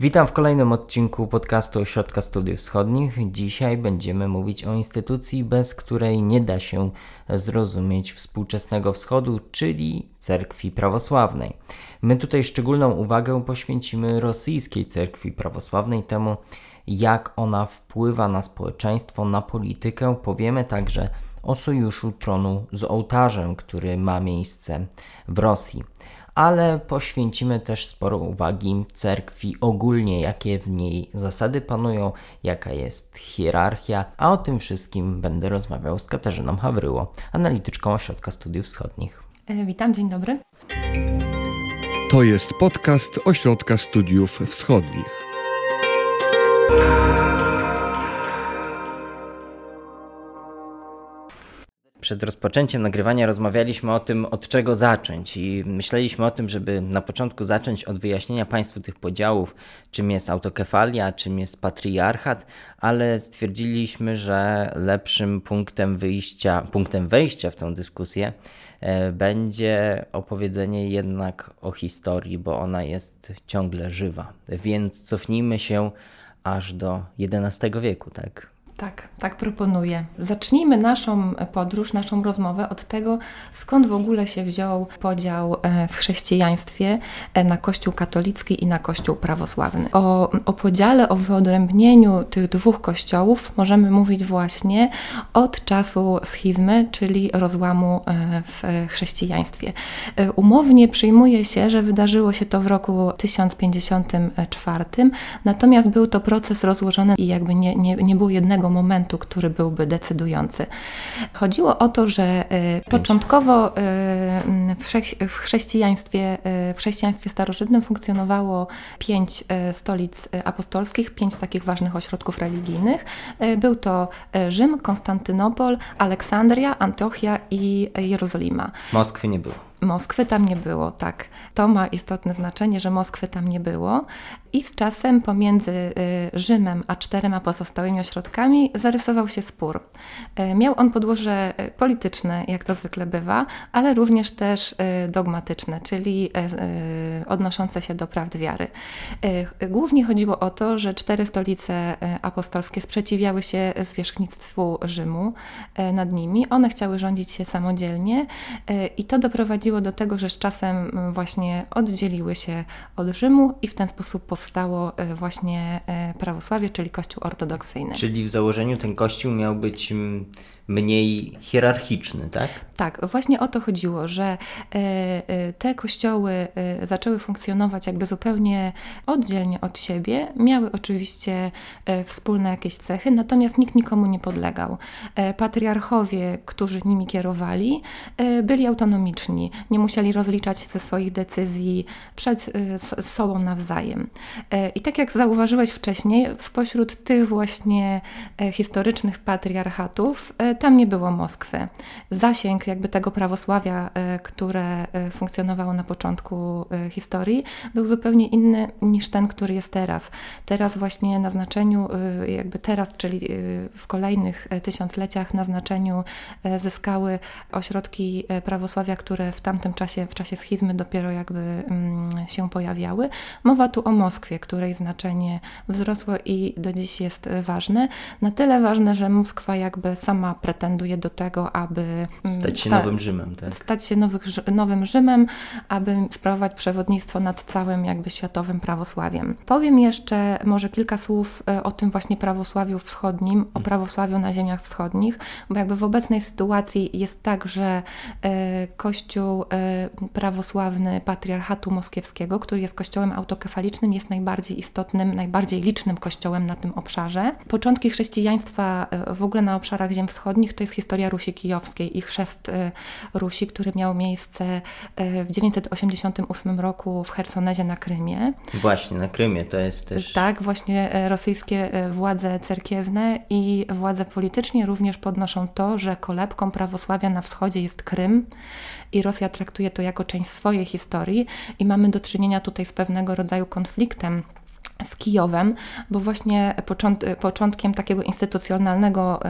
Witam w kolejnym odcinku podcastu Ośrodka Studiów Wschodnich. Dzisiaj będziemy mówić o instytucji, bez której nie da się zrozumieć współczesnego wschodu, czyli cerkwi prawosławnej. My tutaj szczególną uwagę poświęcimy rosyjskiej cerkwi prawosławnej, temu jak ona wpływa na społeczeństwo, na politykę. Powiemy także o sojuszu tronu z ołtarzem, który ma miejsce w Rosji ale poświęcimy też sporo uwagi cerkwi ogólnie, jakie w niej zasady panują, jaka jest hierarchia, a o tym wszystkim będę rozmawiał z Katarzyną Hawryło, analityczką Ośrodka Studiów Wschodnich. E, witam, dzień dobry. To jest podcast Ośrodka Studiów Wschodnich. Przed rozpoczęciem nagrywania rozmawialiśmy o tym, od czego zacząć, i myśleliśmy o tym, żeby na początku zacząć od wyjaśnienia Państwu tych podziałów, czym jest autokefalia, czym jest patriarchat, ale stwierdziliśmy, że lepszym punktem wyjścia, punktem wejścia w tę dyskusję e, będzie opowiedzenie jednak o historii, bo ona jest ciągle żywa. Więc cofnijmy się aż do XI wieku, tak? Tak, tak proponuję. Zacznijmy naszą podróż, naszą rozmowę od tego, skąd w ogóle się wziął podział e, w chrześcijaństwie e, na Kościół katolicki i na Kościół prawosławny. O, o podziale, o wyodrębnieniu tych dwóch kościołów możemy mówić właśnie od czasu schizmy, czyli rozłamu e, w chrześcijaństwie. Umownie przyjmuje się, że wydarzyło się to w roku 1054, natomiast był to proces rozłożony i jakby nie, nie, nie było jednego momentu, który byłby decydujący. Chodziło o to, że e, początkowo e, w chrześcijaństwie, e, w chrześcijaństwie starożytnym funkcjonowało pięć stolic apostolskich, pięć takich ważnych ośrodków religijnych. Był to Rzym, Konstantynopol, Aleksandria, Antiochia i Jerozolima. Moskwy nie było. Moskwy tam nie było, tak. To ma istotne znaczenie, że Moskwy tam nie było. I z czasem pomiędzy y, Rzymem a czterema pozostałymi ośrodkami zarysował się spór. Y, miał on podłoże y, polityczne, jak to zwykle bywa, ale również też dogmatyczne, czyli odnoszące się do prawd wiary. Głównie chodziło o to, że cztery stolice apostolskie sprzeciwiały się zwierzchnictwu Rzymu nad nimi. One chciały rządzić się samodzielnie i to doprowadziło do tego, że z czasem właśnie oddzieliły się od Rzymu i w ten sposób powstało e, właśnie e, prawosławie, czyli Kościół ortodoksyjny. Czyli w założeniu ten Kościół miał być mm, mniej hierarchiczny, tak? Tak, właśnie o to chodziło, że e, e, te kościoły e, zaczęły funkcjonować jakby zupełnie oddzielnie od siebie. Miały oczywiście wspólne jakieś cechy, natomiast nikt nikomu nie podlegał. Patriarchowie, którzy nimi kierowali, byli autonomiczni, nie musieli rozliczać ze swoich decyzji przed sobą nawzajem. I tak jak zauważyłeś wcześniej, spośród tych właśnie historycznych patriarchatów, tam nie było Moskwy. Zasięg jakby tego prawosławia, e, które e, funkcjonowało na początku e, historii, był zupełnie inny niż ten, który jest teraz. Teraz właśnie na znaczeniu, jakby teraz, czyli w kolejnych tysiącleciach na znaczeniu zyskały ośrodki prawosławia, które w tamtym czasie, w czasie schizmy dopiero jakby mm, się pojawiały. Mowa tu o Moskwie, której znaczenie wzrosło i do dziś jest ważne. Na tyle ważne, że Moskwa jakby sama pretenduje do tego, aby mm, stać się sta nowym Rzymem, tak? Stać się nowych, nowym Rzymem, aby sprawować przewodnictwo nad całym jakby światowym prawosławiem. Powiem jeszcze może kilka słów e, o tym właśnie prawosławiu wschodnim, o mhm. prawosławiu na ziemiach wschodnich, bo jakby w obecnej sytuacji jest tak, że e, Kościół e, prawosławny Patriarchatu Moskiewskiego, który jest kościołem autokefalicznym, jest najbardziej istotnym, najbardziej licznym kościołem na tym obszarze. Początki chrześcijaństwa w ogóle na obszarach ziem wschodnich wschodnich to jest historia Rusi Kijowskiej i chrzest y, Rusi, który miał miejsce y, w 988 roku w Hersonezie na Krymie. Właśnie, na Krymie to jest też... Tak, właśnie y, rosyjskie władze cerkiewne i władze politycznie również podnoszą to, że kolebką prawosławia na wschodzie jest Krym i Rosja traktuje to jako część swojej historii i mamy do czynienia tutaj z pewnego rodzaju konfliktem z Kijowem, bo właśnie począt, początkiem takiego instytucjonalnego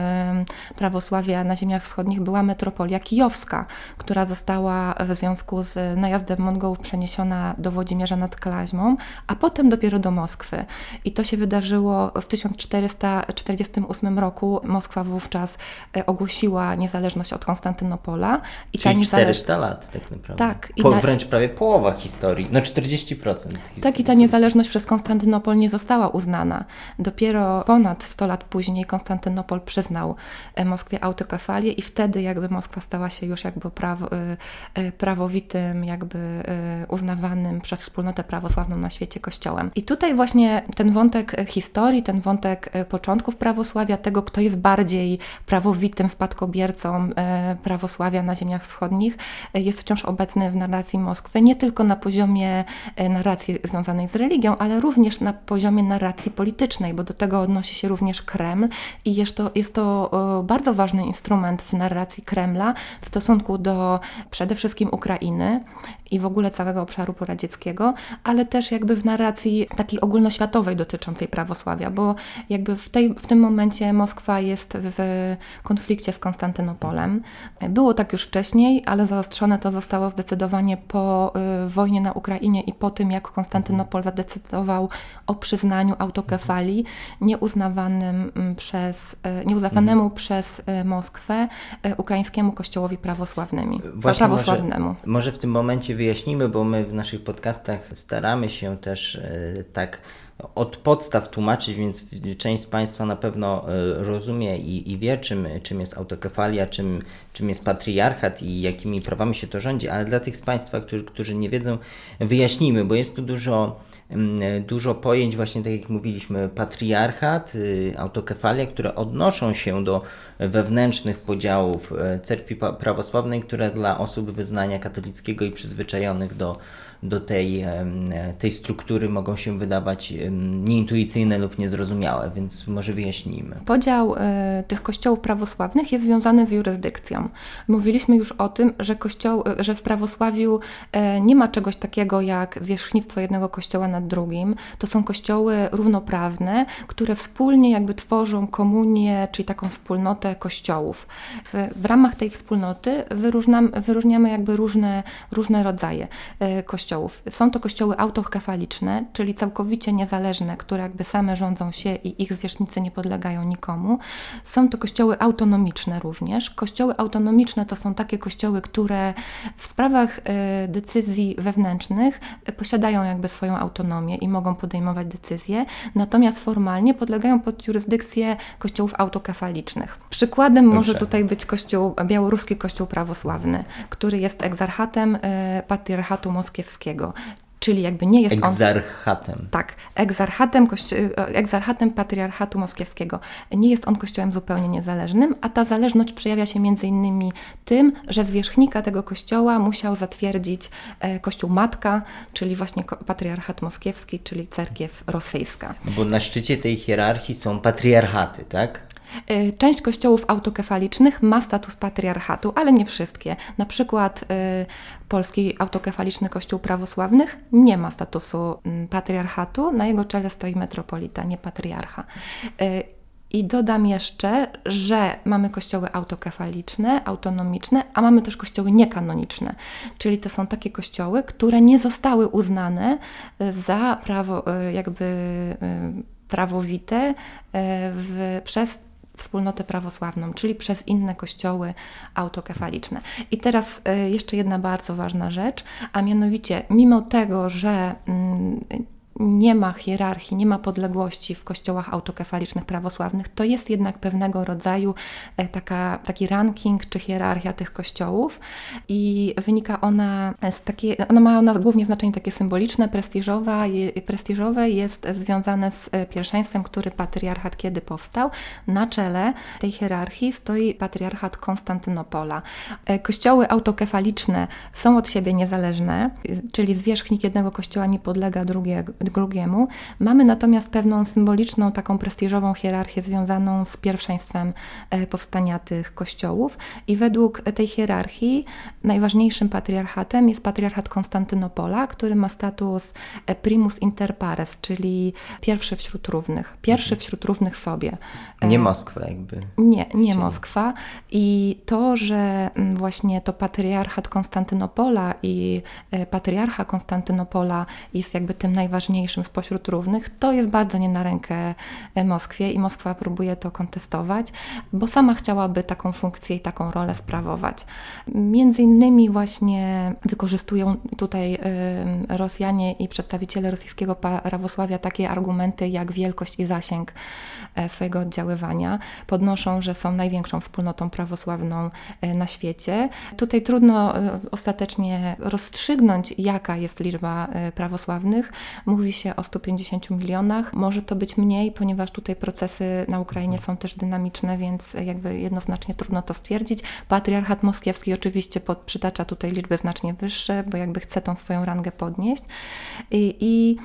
prawosławia na ziemiach wschodnich była metropolia kijowska, która została w związku z najazdem Mongołów przeniesiona do Włodzimierza nad Klaźmą, a potem dopiero do Moskwy. I to się wydarzyło w 1448 roku. Moskwa wówczas e, ogłosiła niezależność od Konstantynopola. I Czyli ta niezależ... 400 lat tak naprawdę. Tak. Po, na... Wręcz prawie połowa historii, no 40%. Historii. Tak i ta niezależność przez Konstantynopol Konstantynopol nie została uznana. Dopiero ponad 100 lat później Konstantynopol przyznał e, Moskwie autokefalię i wtedy jakby Moskwa stała się już jakby prawo, e, e, prawowitym, jakby uznawanym przez wspólnotę prawosławną na świecie kościołem. I tutaj właśnie ten wątek historii, ten wątek początków prawosławia, tego kto jest bardziej prawowitym spadkobiercą prawosławia na ziemiach wschodnich, jest wciąż obecny w narracji Moskwy, nie tylko na poziomie narracji związanej z religią, ale również na poziomie narracji politycznej, bo do tego odnosi się również Kreml i jest to, jest to e, bardzo ważny instrument w narracji Kremla w stosunku do przede wszystkim Ukrainy i w ogóle całego obszaru poradzieckiego, ale też jakby w narracji takiej ogólnoświatowej dotyczącej prawosławia, bo jakby w, tej, w tym momencie Moskwa jest w konflikcie z Konstantynopolem. Było tak już wcześniej, ale zaostrzone to zostało zdecydowanie po y, wojnie na Ukrainie i po tym, jak Konstantynopol zadecydował o przyznaniu autokefalii nieuznawanym mm, przez, y, nieuznawanemu mhm. przez y, Moskwę ukraińskiemu kościołowi prawosławnemu. Właśnie. Może, może w tym momencie wyjaśnimy, bo my w naszych podcastach staramy się też e, tak od podstaw tłumaczyć, więc część z Państwa na pewno e, rozumie i, i wie, czym, czym jest autokefalia, czym, czym jest patriarchat i jakimi prawami się to rządzi, ale dla tych z Państwa, którzy, którzy nie wiedzą, wyjaśnijmy, bo jest tu dużo dużo pojęć, właśnie tak jak mówiliśmy, patriarchat, y, autokefalia, które odnoszą się do wewnętrznych podziałów e, cerkwi prawosławnej, które dla osób wyznania katolickiego i przyzwyczajonych do do tej, tej struktury mogą się wydawać nieintuicyjne lub niezrozumiałe, więc może wyjaśnijmy. Podział e, tych kościołów prawosławnych jest związany z jurysdykcją. Mówiliśmy już o tym, że, kościoł, e, że w prawosławiu e, nie ma czegoś takiego jak zwierzchnictwo jednego kościoła nad drugim. To są kościoły równoprawne, które wspólnie jakby tworzą komunię, czyli taką wspólnotę kościołów. W, w ramach tej wspólnoty wyróżniamy, jakby różne, różne rodzaje kościołów kościołów. Są to kościoły autokefaliczne, czyli całkowicie niezależne, które jakby same rządzą się i ich zwierzchnicy nie podlegają nikomu. Są to kościoły autonomiczne również. Kościoły autonomiczne to są takie kościoły, które w sprawach e, decyzji wewnętrznych posiadają jakby swoją autonomię i mogą podejmować decyzje, natomiast formalnie podlegają pod jurysdykcję kościołów autokefalicznych. Przykładem Dobrze. może tutaj być kościół, białoruski kościół prawosławny, który jest egzarchatem e, patriarchatu moskiewskiego czyli jakby nie jest egzarchatem. on... Tak, egzarchatem, egzarchatem patriarchatu moskiewskiego. Nie jest on kościołem zupełnie niezależnym, a ta zależność przejawia się między innymi tym, że zwierzchnika tego kościoła musiał zatwierdzić e, kościół matka, czyli właśnie patriarchat moskiewski, czyli cerkiew rosyjska. Bo na szczycie tej hierarchii są patriarchaty, tak? Y, część kościołów autokefalicznych ma status patriarchatu, ale nie wszystkie. Na przykład y, Polski Autokefaliczny Kościół Prawosławnych nie ma statusu mm, patriarchatu, na jego czele stoi metropolita, nie patriarcha. Y, I dodam jeszcze, że mamy kościoły autokefaliczne, autonomiczne, a mamy też kościoły niekanoniczne, czyli to są takie kościoły, które nie zostały uznane za prawo, jakby prawowite w, przez wspólnotę prawosławną, czyli przez inne kościoły autokefaliczne. I teraz e, jeszcze jedna bardzo ważna rzecz, a mianowicie, mimo tego, że mm, nie ma hierarchii, nie ma podległości w kościołach autokefalicznych prawosławnych, to jest jednak pewnego rodzaju e, taka, taki ranking czy hierarchia tych kościołów i wynika ona z takiej, ona ma ona głównie znaczenie takie symboliczne, prestiżowe, prestiżowe jest związane z e, pierwszeństwem, który patriarchat kiedy powstał. Na czele tej hierarchii stoi patriarchat Konstantynopola. E, kościoły autokefaliczne są od siebie niezależne, czyli zwierzchnik jednego kościoła nie podlega drugiego drugiemu. Mamy natomiast pewną symboliczną, taką prestiżową hierarchię związaną z pierwszeństwem powstania tych kościołów i według tej hierarchii najważniejszym patriarchatem jest patriarchat Konstantynopola, który ma status primus inter pares, czyli pierwszy wśród równych, pierwszy mhm. wśród równych sobie. Nie Moskwa jakby. Nie, nie Moskwa. I to, że mm, właśnie to patriarchat Konstantynopola i e, patriarcha Konstantynopola jest jakby tym najważniejszym spośród równych, to jest bardzo nie na rękę e, Moskwie i Moskwa próbuje to kontestować, bo sama chciałaby taką funkcję i taką rolę sprawować. Między innymi właśnie wykorzystują tutaj Rosjanie i przedstawiciele rosyjskiego prawosławia takie argumenty jak wielkość i zasięg e, swojego oddziaływania. Podnoszą, że są największą wspólnotą prawosławną e, na świecie. Tutaj trudno e, ostatecznie rozstrzygnąć, jaka jest liczba prawosławnych. Mówi się o 150 milionach. Może to być mniej, ponieważ tutaj procesy na Ukrainie są też dynamiczne, więc jakby jednoznacznie trudno to stwierdzić. Patriarchat moskiewski oczywiście pod, przytacza tutaj liczby znacznie wyższe, bo jakby chce tą swoją rangę podnieść. I, i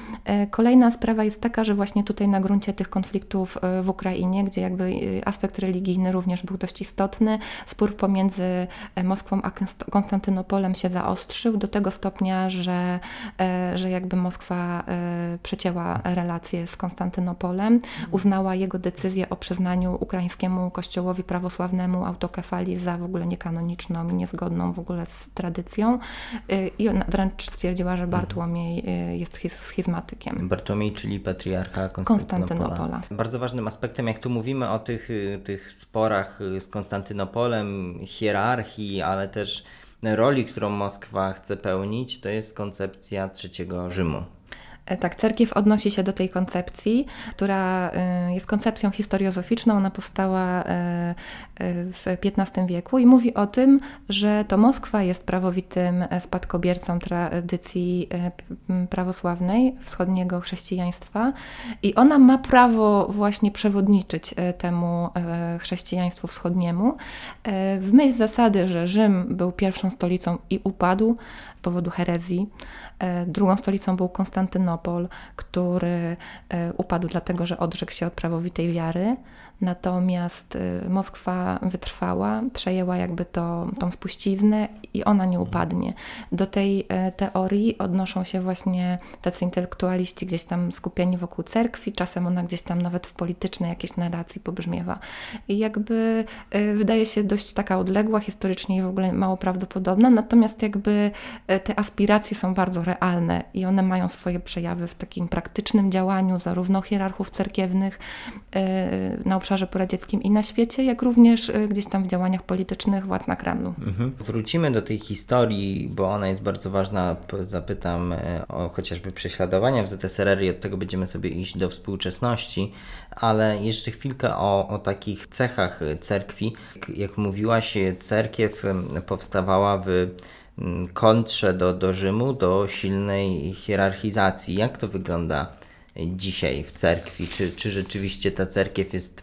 kolejna sprawa jest taka, że właśnie tutaj na gruncie tych konfliktów w Ukrainie, gdzie jakby y, aspekt religijny również był dość istotny. Spór pomiędzy e, Moskwą a Konstantynopolem się zaostrzył do tego stopnia, że, e, że jakby Moskwa e, przecięła relacje z Konstantynopolem, mhm. uznała jego decyzję o przyznaniu ukraińskiemu kościołowi prawosławnemu autokefalii za w ogóle niekanoniczną i niezgodną w ogóle z tradycją i ona wręcz stwierdziła, że mhm. Bartłomiej jest schizmatykiem. Bartłomiej, czyli patriarcha Konstantynopola. Konstantynopola. Bardzo ważnym aspektem, jak tu mówimy o tych, y, tych sporach y, z Konstantynopolem, hierarchii, ale też roli, którą Moskwa chce pełnić, to jest koncepcja trzeciego Rzymu. E, tak, cerkiew odnosi się do tej koncepcji, która e, jest koncepcją historiozoficzną. Ona powstała e, w XV wieku i mówi o tym, że to Moskwa jest prawowitym spadkobiercą tradycji prawosławnej, wschodniego chrześcijaństwa i ona ma prawo właśnie przewodniczyć temu chrześcijaństwu wschodniemu. W myśl zasady, że Rzym był pierwszą stolicą i upadł z powodu herezji, drugą stolicą był Konstantynopol, który e, upadł dlatego, że odrzekł się od prawowitej wiary. Natomiast y, Moskwa wytrwała, przejęła jakby to, tą spuściznę i ona nie upadnie. Do tej e, teorii odnoszą się właśnie tacy intelektualiści gdzieś tam skupieni wokół cerkwi, czasem ona gdzieś tam nawet w politycznej jakiejś narracji pobrzmiewa. I jakby e, wydaje się dość taka odległa historycznie i w ogóle mało prawdopodobna, natomiast jakby e, te aspiracje są bardzo realne i one mają swoje przejawy w takim praktycznym działaniu zarówno hierarchów cerkiewnych na obszarze poradzieckim i na świecie, jak również y, gdzieś tam w działaniach politycznych władz na Kremlu. Mhm. Wrócimy do tej historii, bo ona jest bardzo ważna. Zapytam e, o chociażby prześladowania w ZSRR i od tego będziemy sobie iść do współczesności, ale jeszcze chwilkę o, o takich cechach cerkwi. Jak mówiłaś, cerkiew powstawała w kontrze do, do Rzymu, do silnej hierarchizacji. Jak to wygląda dzisiaj w cerkwi? Czy, czy rzeczywiście ta cerkiew jest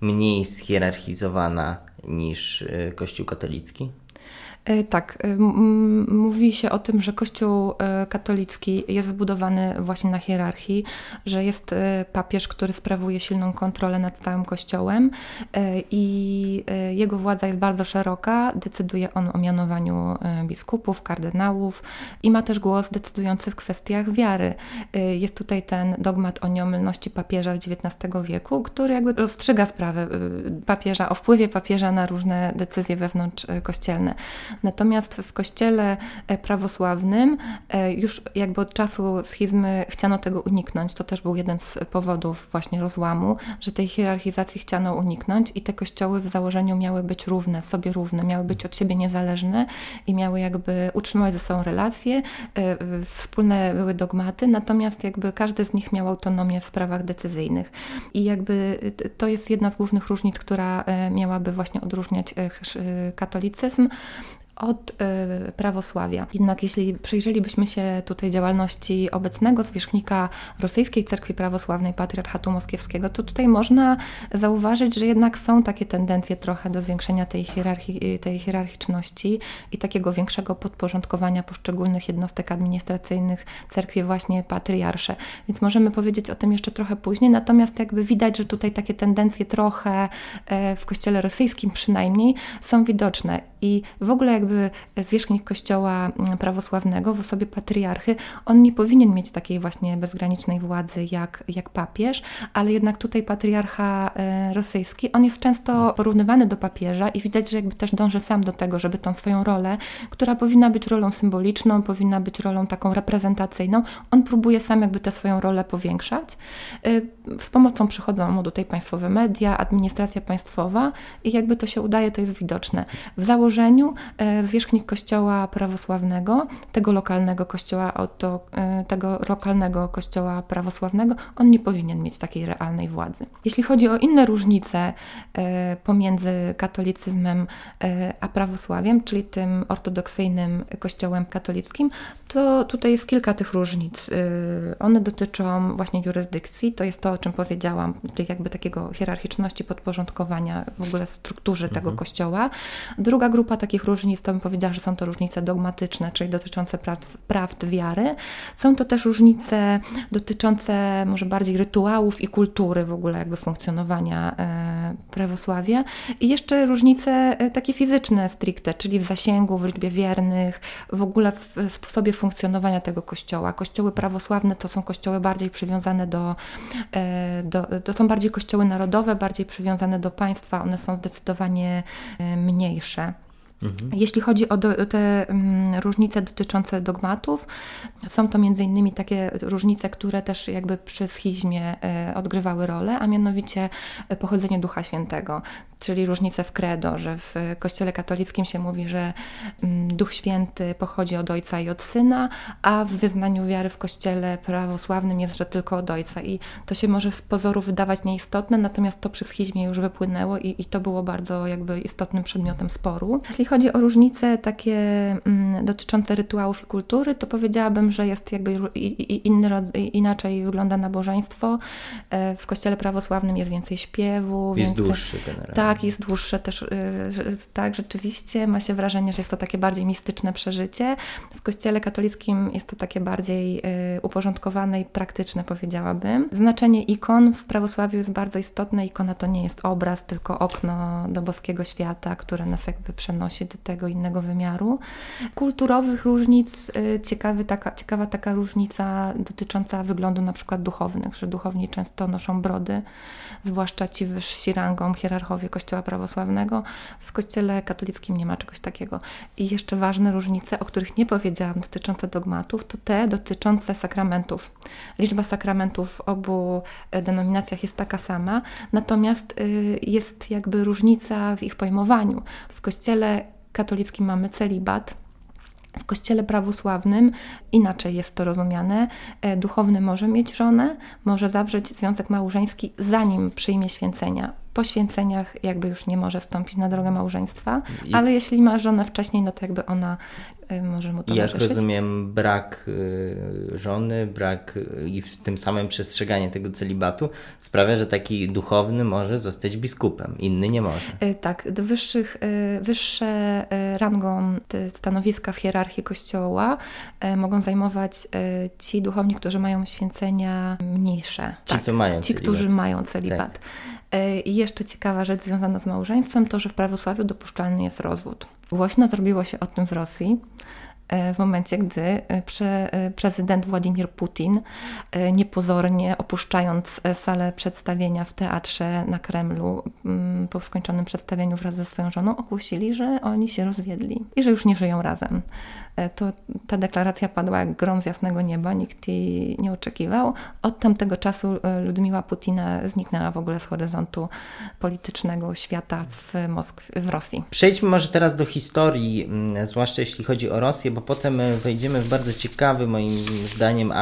mniej schierarchizowana niż y, Kościół katolicki? E, tak, e, mówi się o tym, że Kościół e, katolicki jest zbudowany właśnie na hierarchii, że jest papież, który sprawuje silną kontrolę nad całym Kościołem i jego władza jest bardzo szeroka, decyduje on o mianowaniu biskupów, kardynałów i ma też głos decydujący w kwestiach wiary. Jest tutaj ten dogmat o nieomylności papieża z XIX wieku, który jakby rozstrzyga sprawę papieża, o wpływie papieża na różne decyzje wewnątrz kościelne. Natomiast w kościele e, prawosławnym e, już jakby od czasu schizmy chciano tego uniknąć. To też był jeden z powodów właśnie rozłamu, że tej hierarchizacji chciano uniknąć i te kościoły w założeniu miały być równe, sobie równe, miały być od siebie niezależne i miały jakby utrzymywać ze sobą relacje, e, wspólne były dogmaty, natomiast jakby każdy z nich miał autonomię w sprawach decyzyjnych. I jakby to jest jedna z głównych różnic, która miałaby właśnie odróżniać katolicyzm od y, prawosławia. Jednak jeśli przyjrzelibyśmy się tutaj działalności obecnego zwierzchnika rosyjskiej cerkwi prawosławnej, patriarchatu moskiewskiego, to tutaj można zauważyć, że jednak są takie tendencje trochę do zwiększenia tej, tej hierarchiczności i takiego większego podporządkowania poszczególnych jednostek administracyjnych cerkwi właśnie patriarsze. Więc możemy powiedzieć o tym jeszcze trochę później, natomiast jakby widać, że tutaj takie tendencje trochę e, w kościele rosyjskim przynajmniej są widoczne i w ogóle jakby zwierzchnik kościoła mm, prawosławnego w osobie patriarchy, on nie powinien mieć takiej właśnie bezgranicznej władzy jak, jak papież, ale jednak tutaj patriarcha e, rosyjski, on jest często porównywany do papieża i widać, że jakby też dąży sam do tego, żeby tą swoją rolę, która powinna być rolą symboliczną, powinna być rolą taką reprezentacyjną, on próbuje sam jakby tę swoją rolę powiększać. E, z pomocą przychodzą mu tutaj państwowe media, administracja państwowa i jakby to się udaje, to jest widoczne. W założeniu e, zwierzchnik kościoła prawosławnego, tego lokalnego kościoła, oto, tego lokalnego kościoła prawosławnego, on nie powinien mieć takiej realnej władzy. Jeśli chodzi o inne różnice e, pomiędzy katolicyzmem e, a prawosławiem, czyli tym ortodoksyjnym kościołem katolickim, to tutaj jest kilka tych różnic. E, one dotyczą właśnie jurysdykcji, to jest to, o czym powiedziałam, czyli jakby takiego hierarchiczności podporządkowania w ogóle strukturze mhm. tego kościoła. Druga grupa takich różnic, to bym powiedziała, że są to różnice dogmatyczne, czyli dotyczące praw, prawd wiary. Są to też różnice dotyczące może bardziej rytuałów i kultury w ogóle jakby funkcjonowania e, prawosławia. I jeszcze różnice e, takie fizyczne stricte, czyli w zasięgu, w liczbie wiernych, w ogóle w sposobie funkcjonowania tego kościoła. Kościoły prawosławne to są kościoły bardziej przywiązane do, e, do to są bardziej kościoły narodowe, bardziej przywiązane do państwa, one są zdecydowanie mniejsze. Mhm. Jeśli chodzi o do, te um, różnice dotyczące dogmatów, są to między innymi takie różnice, które też jakby przy schizmie e, odgrywały rolę, a mianowicie pochodzenie Ducha Świętego czyli różnice w credo, że w Kościele katolickim się mówi, że mm, Duch Święty pochodzi od Ojca i od Syna, a w wyznaniu wiary w Kościele prawosławnym jest, że tylko od Ojca. I to się może z pozoru wydawać nieistotne, natomiast to przy schizmie już wypłynęło i, i to było bardzo jakby istotnym przedmiotem sporu. Jeśli chodzi o różnice takie mm, dotyczące rytuałów i kultury, to powiedziałabym, że jest jakby inny, inaczej wygląda nabożeństwo. E, w Kościele prawosławnym jest więcej śpiewu. Jest więcej, dłuższy generalnie. Tak, tak, jest dłuższe też, y, tak, rzeczywiście ma się wrażenie, że jest to takie bardziej mistyczne przeżycie. W kościele katolickim jest to takie bardziej y, uporządkowane i praktyczne, powiedziałabym. Znaczenie ikon w prawosławiu jest bardzo istotne. Ikona to nie jest obraz, tylko okno do boskiego świata, które nas jakby przenosi do tego innego wymiaru. Kulturowych różnic, y, ciekawy taka, ciekawa taka różnica dotycząca wyglądu na przykład duchownych, że duchowni często noszą brody, zwłaszcza ci wyżsi rangą hierarchowie kościoła prawosławnego. W Kościele katolickim nie ma czegoś takiego. I jeszcze ważne różnice, o których nie powiedziałam, dotyczące dogmatów, to te dotyczące sakramentów. Liczba sakramentów w obu e, denominacjach jest taka sama, natomiast y, jest jakby różnica w ich pojmowaniu. W Kościele katolickim mamy celibat, w kościele prawosławnym inaczej jest to rozumiane. E, duchowny może mieć żonę, może zawrzeć związek małżeński, zanim przyjmie święcenia po święceniach jakby już nie może wstąpić na drogę małżeństwa, I... ale jeśli ma żonę wcześniej, no to jakby ona y, może mu towarzyszyć. Jak rozumiem, brak y, żony, brak y, i w tym samym przestrzeganie tego celibatu sprawia, że taki duchowny może zostać biskupem, inny nie może. Tak, do wyższych, wyższe rangą stanowiska w hierarchii kościoła mogą zajmować ci duchowni, którzy mają święcenia mniejsze. Ci, tak, co mają Ci, celibat. którzy mają celibat. Tak. E, I jeszcze ciekawa rzecz związana z małżeństwem, to że w prawosławiu dopuszczalny jest rozwód. Głośno zrobiło się o tym w Rosji w momencie, gdy e, pre, prezydent Władimir Putin, niepozornie opuszczając salę przedstawienia w teatrze na Kremlu, mm, po skończonym przedstawieniu wraz ze swoją żoną, ogłosili, że oni się rozwiedli i że już nie żyją razem. E, to ta deklaracja padła jak grom z jasnego nieba, nikt jej nie oczekiwał. Od tamtego czasu e, Ludmiła Putina zniknęła w ogóle z horyzontu politycznego świata w Moskwie, w Rosji. Przejdźmy może teraz do historii, mm, zwłaszcza jeśli chodzi o Rosję, bo potem e, wejdziemy w bardzo ciekawy moim zdaniem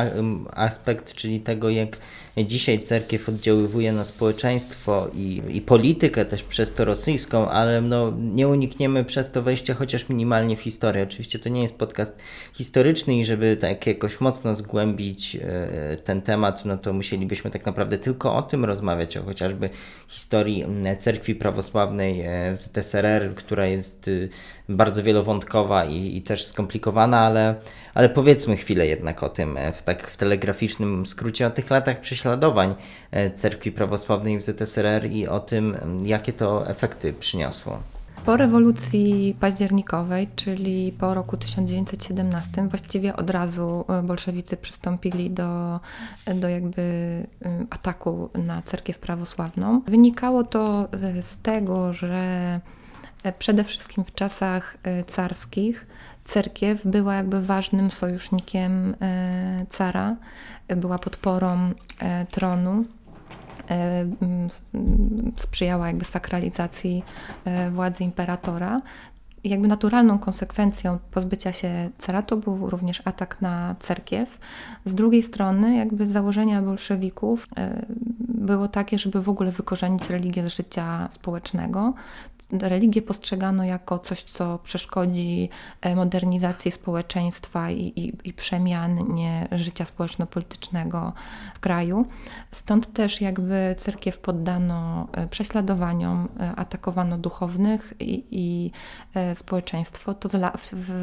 aspekt, czyli tego jak dzisiaj cerkiew oddziaływuje na społeczeństwo i, i politykę też przez to rosyjską, ale no, nie unikniemy przez to wejścia chociaż minimalnie w historię. Oczywiście to nie jest podcast historyczny i żeby tak jakoś mocno zgłębić e, ten temat, no to musielibyśmy tak naprawdę tylko o tym rozmawiać, o chociażby historii cerkwi prawosławnej w ZSRR, która jest y, bardzo wielowątkowa i, i też skomplikowana, ale, ale powiedzmy chwilę jednak o tym, e, w tak w telegraficznym skrócie, o tych latach prześladowań e, cerkwi prawosławnej w ZSRR i o tym, jakie to efekty przyniosło. Po rewolucji październikowej, czyli po roku 1917, właściwie od razu e, bolszewicy przystąpili do, do jakby ataku na cerkiew prawosławną. Wynikało to z tego, że przede wszystkim w czasach carskich cerkiew była jakby ważnym sojusznikiem e, cara, była podporą e, tronu. E, sprzyjała jakby sakralizacji władzy imperatora jakby naturalną konsekwencją pozbycia się caratu był również atak na cerkiew. Z drugiej strony, jakby założenia bolszewików e, było takie, żeby w ogóle wykorzenić religię z życia społecznego. Religię postrzegano jako coś, co przeszkodzi e, modernizacji społeczeństwa i, i, i przemianie życia społeczno-politycznego w kraju. Stąd też jakby cerkiew poddano e, prześladowaniom, atakowano duchownych i, i społeczeństwo, to z, la,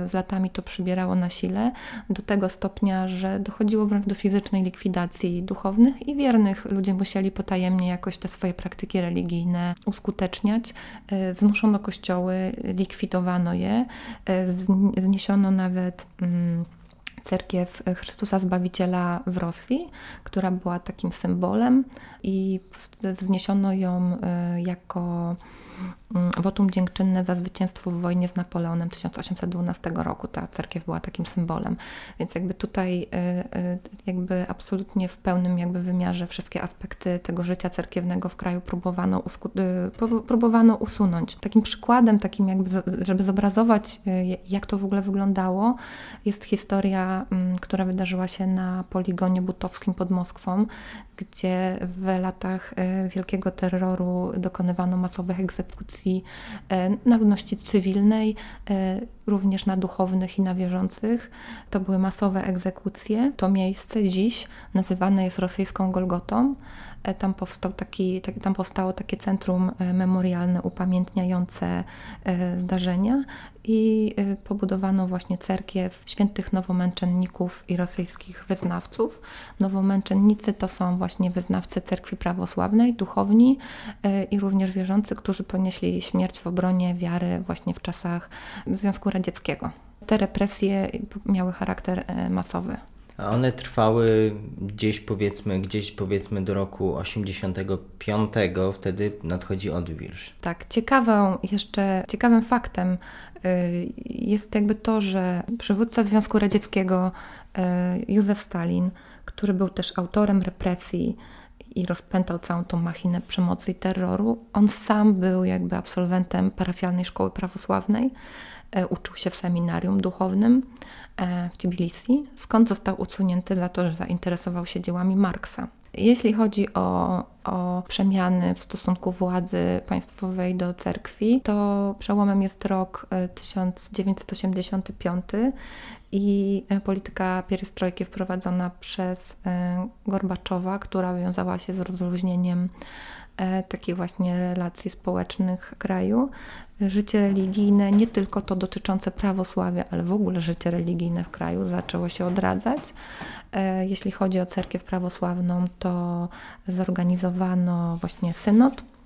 z latami to przybierało na sile do tego stopnia, że dochodziło wręcz do fizycznej likwidacji duchownych i wiernych. Ludzie musieli potajemnie jakoś te swoje praktyki religijne uskuteczniać. E, zmuszono kościoły, likwidowano je, e, zniesiono nawet. Mm, cerkiew Chrystusa Zbawiciela w Rosji, która była takim symbolem i wzniesiono ją e, jako wotum dziękczynne za zwycięstwo w wojnie z Napoleonem 1812 roku. Ta cerkiew była takim symbolem. Więc jakby tutaj y, y, jakby absolutnie w pełnym jakby wymiarze wszystkie aspekty tego życia cerkiewnego w kraju próbowano, y, próbowano usunąć. Takim przykładem, takim jakby, żeby zobrazować jak to w ogóle wyglądało, jest historia, mm, która wydarzyła się na poligonie butowskim pod Moskwą, gdzie w latach wielkiego terroru dokonywano masowych egzekucji egzekucji e, na ludności cywilnej, e, również na duchownych i na wierzących. To były masowe egzekucje. To miejsce dziś nazywane jest rosyjską Golgotą. E, tam, powstał taki, tam powstało takie centrum memorialne upamiętniające zdarzenia i pobudowano właśnie cerkiew świętych nowomęczenników i rosyjskich wyznawców. Nowomęczennicy to są właśnie wyznawcy cerkwi prawosławnej, duchowni i również wierzący, którzy ponieśli śmierć w obronie wiary właśnie w czasach Związku Radzieckiego. Te represje miały charakter e, masowy. A one trwały gdzieś powiedzmy, gdzieś powiedzmy do roku 85, wtedy nadchodzi odwilż. Tak, ciekawą jeszcze, ciekawym faktem y, jest jakby to, że przywódca Związku Radzieckiego y, Józef Stalin, który był też autorem represji i rozpętał całą tą machinę przemocy i terroru, on sam był jakby absolwentem parafialnej szkoły prawosławnej, E, uczył się w seminarium duchownym e, w Tbilisi, skąd został usunięty za to, że zainteresował się dziełami Marksa. Jeśli chodzi o, o przemiany w stosunku władzy państwowej do cerkwi, to przełomem jest rok 1985 e, i polityka pierestrojki wprowadzona przez Gorbaczowa, która wiązała się z rozluźnieniem takich właśnie relacji społecznych kraju, życie religijne, nie tylko to dotyczące prawosławia, ale w ogóle życie religijne w kraju zaczęło się odradzać. E, jeśli chodzi o cerkiew prawosławną, to zorganizowano właśnie synod E,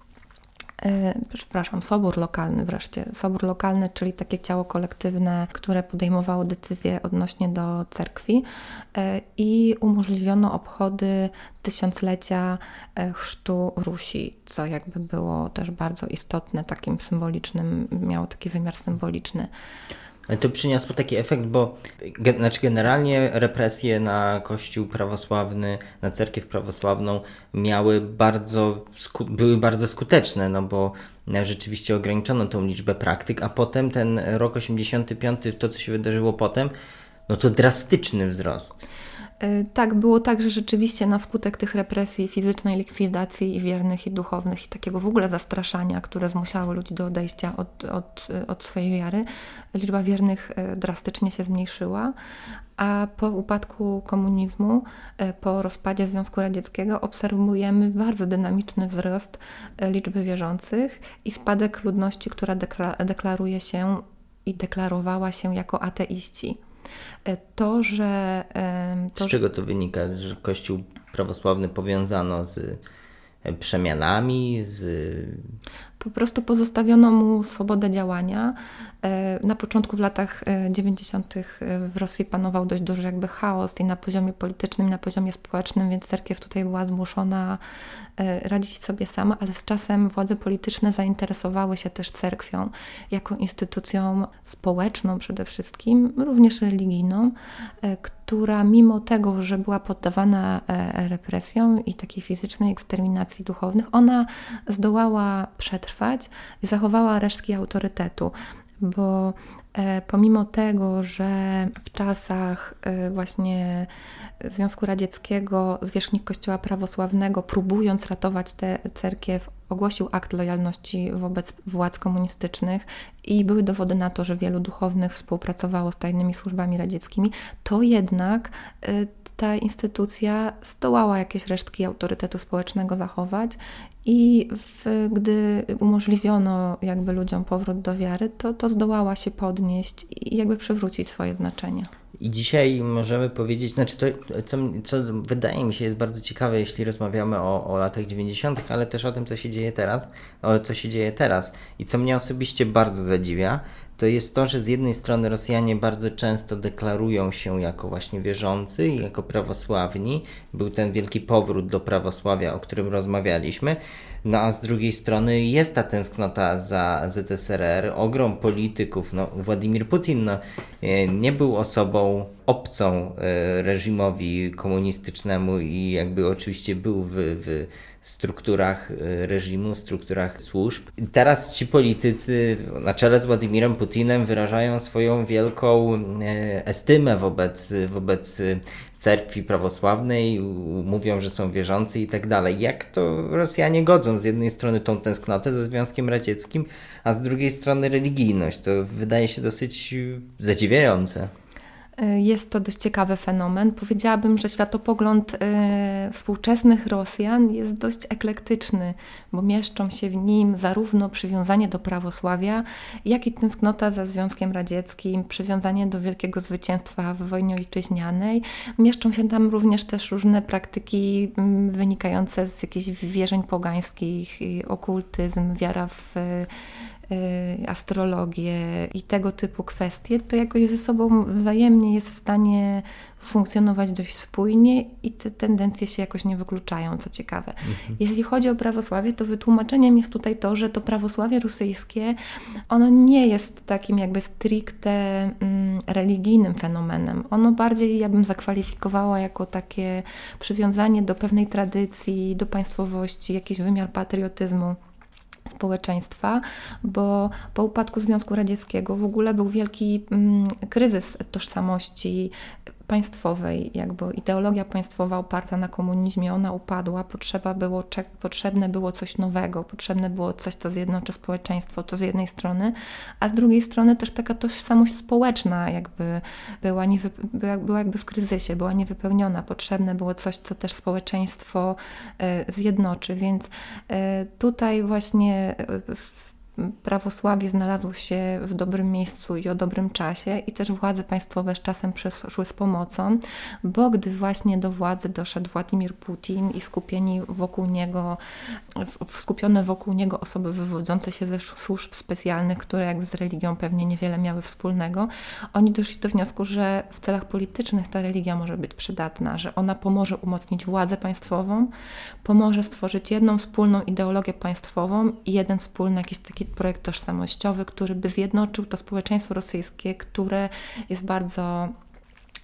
przepraszam, sobór lokalny wreszcie. Sobór lokalny, czyli takie ciało kolektywne, które podejmowało decyzje odnośnie do cerkwi e, i umożliwiono obchody tysiąclecia e, chrztu Rusi, co jakby było też bardzo istotne, takim symbolicznym, miało taki wymiar symboliczny. To przyniosło taki efekt, bo ge, znaczy generalnie represje na kościół prawosławny, na cerkiew prawosławną miały bardzo, były bardzo skuteczne, no bo rzeczywiście ograniczono tą liczbę praktyk, a potem ten rok 85, to co się wydarzyło potem, no to drastyczny wzrost. E, tak, było tak, że rzeczywiście na skutek tych represji fizycznej, likwidacji i wiernych, i duchownych, i takiego w ogóle zastraszania, które zmuszały ludzi do odejścia od, od, od swojej wiary, liczba wiernych e, drastycznie się zmniejszyła, a po upadku komunizmu, e, po rozpadzie Związku Radzieckiego obserwujemy bardzo dynamiczny wzrost liczby wierzących i spadek ludności, która deklaruje się i deklarowała się jako ateiści. E, to, że. To, z czego to wynika, że Kościół prawosławny powiązano z przemianami, z po prostu pozostawiono mu swobodę działania. E, na początku w latach 90. E, e, w Rosji panował dość duży jakby chaos i na poziomie politycznym, i na poziomie społecznym, więc cerkiew tutaj była zmuszona radzić sobie sama, ale z czasem władze polityczne zainteresowały się też cerkwią jako instytucją społeczną przede wszystkim, również religijną, która mimo tego, że była poddawana represjom i takiej fizycznej eksterminacji duchownych, ona zdołała przetrwać przetrwać zachowała resztki autorytetu, bo e, pomimo tego, że w czasach e, właśnie Związku Radzieckiego zwierzchnik Kościoła Prawosławnego, próbując ratować tę cerkiew, ogłosił akt lojalności wobec władz komunistycznych i były dowody na to, że wielu duchownych współpracowało z tajnymi służbami radzieckimi, to jednak e, ta instytucja zdołała jakieś resztki autorytetu społecznego zachować i w, gdy umożliwiono jakby ludziom powrót do wiary, to, to zdołała się podnieść i jakby przywrócić swoje znaczenie. I dzisiaj możemy powiedzieć, znaczy to, co, co wydaje mi się jest bardzo ciekawe, jeśli rozmawiamy o, o latach 90., ale też o tym, co się dzieje teraz, o co się dzieje teraz. I co mnie osobiście bardzo zadziwia, to jest to, że z jednej strony Rosjanie bardzo często deklarują się jako właśnie wierzący i jako prawosławni. Był ten wielki powrót do prawosławia, o którym rozmawialiśmy. No a z drugiej strony jest ta tęsknota za ZSRR, ogrom polityków. No, Władimir Putin no, e, nie był osobą obcą e, reżimowi komunistycznemu i jakby oczywiście był w, w strukturach e, reżimu, strukturach służb. Teraz ci politycy na czele z Władimirem Putinem wyrażają swoją wielką estymę wobec, wobec cerkwi prawosławnej, mówią, że są wierzący i tak dalej. Jak to Rosjanie godzą z jednej strony tą tęsknotę ze Związkiem Radzieckim, a z drugiej strony religijność? To wydaje się dosyć zadziwiające. Y, jest to dość ciekawy fenomen. Powiedziałabym, że światopogląd y, współczesnych Rosjan jest dość eklektyczny, bo mieszczą się w nim zarówno przywiązanie do prawosławia, jak i tęsknota za Związkiem Radzieckim, przywiązanie do wielkiego zwycięstwa w wojnie ojczyźnianej. Mieszczą się tam również też różne praktyki wynikające z jakichś wierzeń pogańskich, okultyzm, wiara w astrologię i tego typu kwestie, to jakoś ze sobą wzajemnie jest w stanie funkcjonować dość spójnie i te tendencje się jakoś nie wykluczają, co ciekawe. Mhm. Jeśli chodzi o prawosławie, to wytłumaczeniem jest tutaj to, że to prawosławie rosyjskie, ono nie jest takim jakby stricte mm, religijnym fenomenem. Ono bardziej, ja bym zakwalifikowała jako takie przywiązanie do pewnej tradycji, do państwowości, jakiś wymiar patriotyzmu społeczeństwa, bo po upadku Związku Radzieckiego w ogóle był wielki mm, kryzys tożsamości państwowej, jakby ideologia państwowa oparta na komunizmie, ona upadła, potrzeba było, potrzebne było coś nowego, potrzebne było coś, co zjednoczy społeczeństwo, to z jednej strony, a z drugiej strony też taka tożsamość społeczna jakby była, nie, była jakby w kryzysie, była niewypełniona, potrzebne było coś, co też społeczeństwo e, zjednoczy, więc e, tutaj właśnie e, w prawosławie znalazło się w dobrym miejscu i o dobrym czasie, i też władze państwowe z czasem przyszły z pomocą, bo gdy właśnie do władzy doszedł Władimir Putin i skupieni wokół niego, skupione wokół niego osoby wywodzące się ze służb specjalnych, które jakby z religią pewnie niewiele miały wspólnego, oni doszli do wniosku, że w celach politycznych ta religia może być przydatna, że ona pomoże umocnić władzę państwową, pomoże stworzyć jedną wspólną ideologię państwową i jeden wspólny jakiś taki projekt tożsamościowy, który by zjednoczył to społeczeństwo rosyjskie, które jest bardzo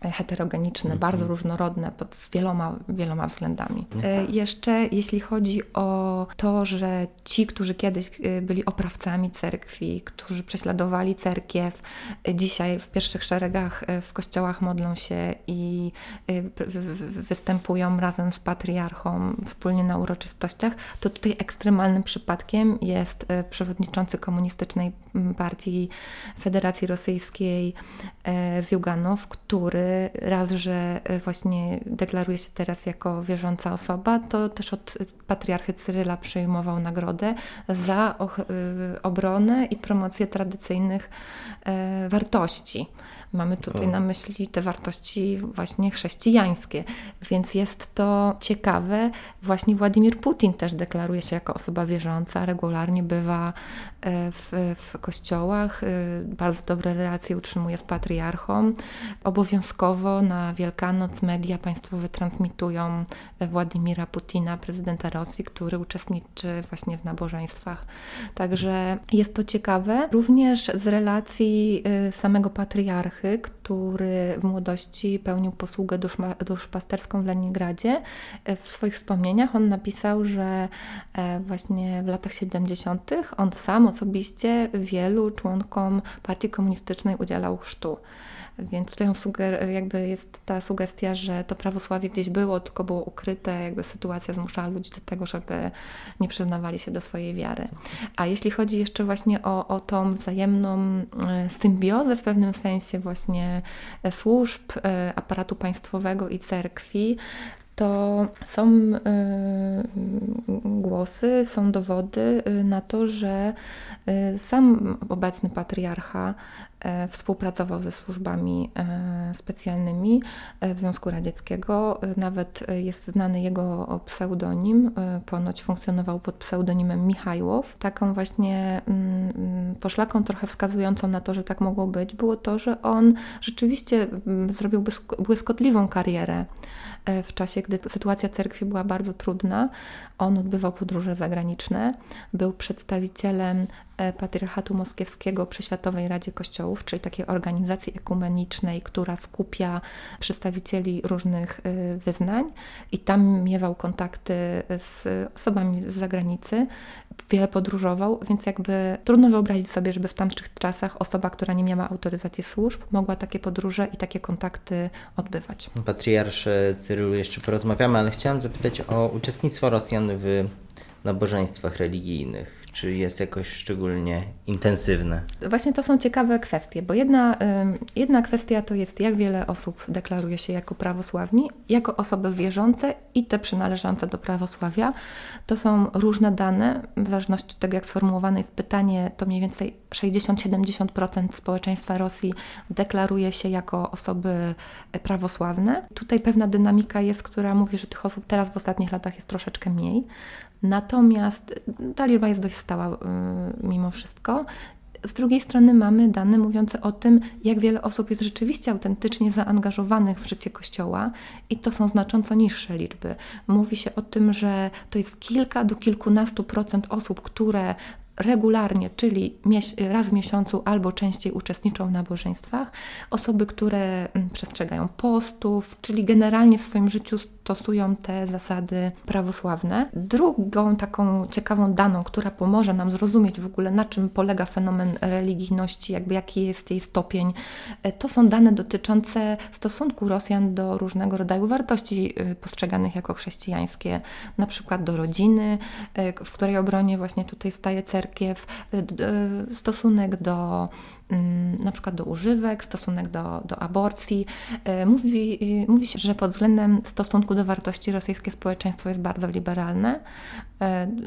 heterogeniczne, bardzo różnorodne pod wieloma, wieloma względami. E, jeszcze jeśli chodzi o to, że ci, którzy kiedyś e, byli oprawcami cerkwi, którzy prześladowali cerkiew, e, dzisiaj w pierwszych szeregach w kościołach modlą się i występują razem z patriarchą wspólnie na uroczystościach, to tutaj ekstremalnym przypadkiem jest przewodniczący komunistycznej partii Federacji Rosyjskiej Zjuganow, który raz, że e, właśnie deklaruje się teraz jako wierząca osoba, to też od patriarchy Cyryla przyjmował nagrodę za e, obronę i promocję tradycyjnych e, wartości. Mamy tutaj na myśli te wartości właśnie chrześcijańskie, więc jest to ciekawe. Właśnie Władimir Putin też deklaruje się jako osoba wierząca, regularnie bywa w, w kościołach, bardzo dobre relacje utrzymuje z patriarchą. Obowiązkowo na Wielkanoc media państwowe transmitują Władimira Putina, prezydenta Rosji, który uczestniczy właśnie w nabożeństwach. Także jest to ciekawe. Również z relacji samego patriarchy, który w młodości pełnił posługę duszma, duszpasterską w Leningradzie. E, w swoich wspomnieniach on napisał, że e, właśnie w latach 70. on sam osobiście wielu członkom partii komunistycznej udzielał chrztu. Więc tutaj suger, jakby jest ta sugestia, że to prawosławie gdzieś było, tylko było ukryte, jakby sytuacja zmuszała ludzi do tego, żeby nie przyznawali się do swojej wiary. A jeśli chodzi jeszcze właśnie o, o tą wzajemną e, symbiozę w pewnym sensie właśnie e, służb, e, aparatu państwowego i cerkwi, to są y, głosy, są dowody y, na to, że y, sam obecny patriarcha współpracował ze służbami specjalnymi Związku Radzieckiego. Nawet jest znany jego pseudonim, ponoć funkcjonował pod pseudonimem Michajłow. Taką właśnie mm, mm, poszlaką trochę wskazującą na to, że tak mogło być, było to, że on rzeczywiście mm, zrobił błyskotliwą karierę E, w czasie, gdy sytuacja cerkwi była bardzo trudna. On odbywał podróże zagraniczne, był przedstawicielem e, Patriarchatu Moskiewskiego przy Światowej Radzie Kościołów, czyli takiej organizacji ekumenicznej, która skupia przedstawicieli różnych e, wyznań i tam miewał kontakty z osobami z zagranicy, wiele podróżował, więc jakby trudno wyobrazić sobie, żeby w tamtych czasach osoba, która nie miała autoryzacji służb, mogła takie podróże i takie kontakty odbywać. Patriarsze Cyrylu jeszcze porozmawiamy, ale chciałam zapytać o uczestnictwo Rosjan w nabożeństwach religijnych. Czy jest jakoś szczególnie intensywne? Właśnie to są ciekawe kwestie, bo jedna, jedna kwestia to jest, jak wiele osób deklaruje się jako prawosławni, jako osoby wierzące i te przynależące do prawosławia. To są różne dane, w zależności od tego, jak sformułowane jest pytanie, to mniej więcej 60-70% społeczeństwa Rosji deklaruje się jako osoby prawosławne. Tutaj pewna dynamika jest, która mówi, że tych osób teraz w ostatnich latach jest troszeczkę mniej. Natomiast ta liczba jest dość stała y, mimo wszystko. Z drugiej strony mamy dane mówiące o tym, jak wiele osób jest rzeczywiście autentycznie zaangażowanych w życie Kościoła i to są znacząco niższe liczby. Mówi się o tym, że to jest kilka do kilkunastu procent osób, które regularnie, czyli raz w miesiącu albo częściej uczestniczą w nabożeństwach, osoby, które mm, przestrzegają postów, czyli generalnie w swoim życiu stosują te zasady prawosławne. Drugą taką ciekawą daną, która pomoże nam zrozumieć w ogóle na czym polega fenomen religijności, jakby jaki jest jej stopień, e, to są dane dotyczące stosunku Rosjan do różnego rodzaju wartości e, postrzeganych jako chrześcijańskie, na przykład do rodziny, e, w której obronie właśnie tutaj staje cerkiew, stosunek do Mm, na przykład do używek, stosunek do, do aborcji. E, mówi, mówi się, że pod względem stosunku do wartości rosyjskie społeczeństwo jest bardzo liberalne.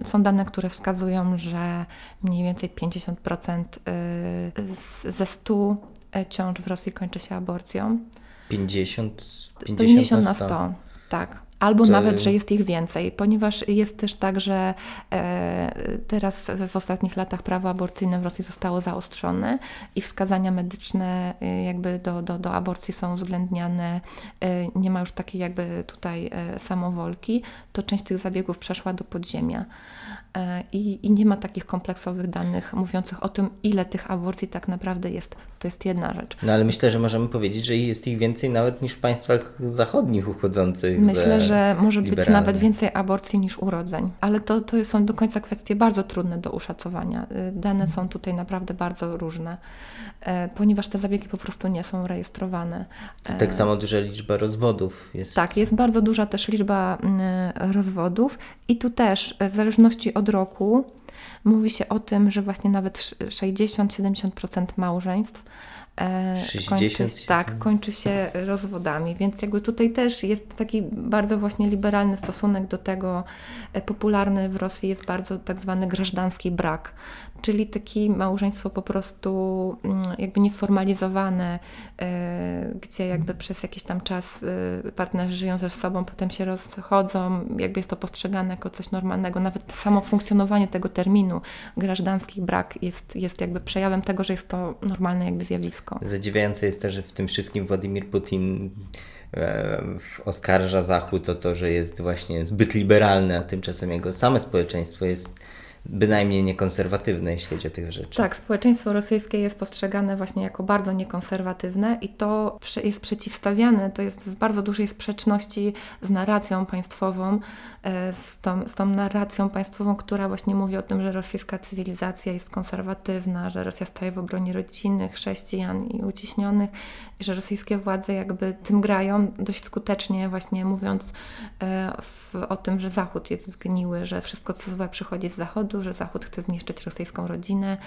Są dane, które wskazują, że mniej więcej 50% e, ze 100 ciąż w Rosji kończy się aborcją. 50, 50, 50 na 100. 100. Tak. Albo nawet, że jest ich więcej, ponieważ jest też tak, że e, teraz w ostatnich latach prawo aborcyjne w Rosji zostało zaostrzone i wskazania medyczne e, jakby do, do, do aborcji są uwzględniane, e, nie ma już takiej jakby tutaj samowolki, to część tych zabiegów przeszła do podziemia. E, I, I nie ma takich kompleksowych danych mówiących o tym, ile tych aborcji tak naprawdę jest. To jest jedna rzecz. No ale myślę, że możemy powiedzieć, że jest ich więcej nawet niż w państwach zachodnich uchodzących Myślę, że może być nawet więcej aborcji niż urodzeń, ale to, to są do końca kwestie bardzo trudne do uszacowania. Y, Dane są tutaj naprawdę bardzo różne, e, ponieważ te zabiegi po prostu nie są rejestrowane. To tak samo duża liczba rozwodów jest. Tak, jest bardzo duża też liczba mm, rozwodów i tu też e, w zależności od roku mówi się o tym, że właśnie nawet sz- 60-70% małżeństw e, 60? kończy, tak, kończy się rozwodami, więc jakby tutaj też jest taki bardzo właśnie liberalny stosunek do tego. E, Popularny w Rosji jest bardzo tak zwany grażdanski brak, czyli takie małżeństwo po prostu mm, jakby niesformalizowane, e, gdzie jakby przez jakiś tam czas e, partnerzy żyją ze sobą, potem się rozchodzą, jakby jest to postrzegane jako coś normalnego. Nawet samo funkcjonowanie tego terminu grażdanski brak jest, jest jakby przejawem tego, że jest to normalne jakby zjawisko. Zadziwiające jest to, że w tym wszystkim Władimir Putin e, oskarża Zachód o to, że jest właśnie zbyt liberalny, a tymczasem jego same społeczeństwo jest bynajmniej niekonserwatywne, jeśli chodzi o tych rzeczy. Tak, społeczeństwo rosyjskie jest postrzegane właśnie jako bardzo niekonserwatywne i to jest przeciwstawiane, to jest w bardzo dużej sprzeczności z narracją państwową, e, z tą, z tą narracją państwową, która właśnie mówi o tym, że rosyjska cywilizacja jest konserwatywna, że Rosja staje w obronie rodziny, chrześcijan i uciśnionych, że rosyjskie władze jakby tym grają dość skutecznie, właśnie mówiąc e, w, o tym, że Zachód jest zgniły, że wszystko co złe przychodzi z Zachodu, że Zachód chce zniszczyć rosyjską rodzinę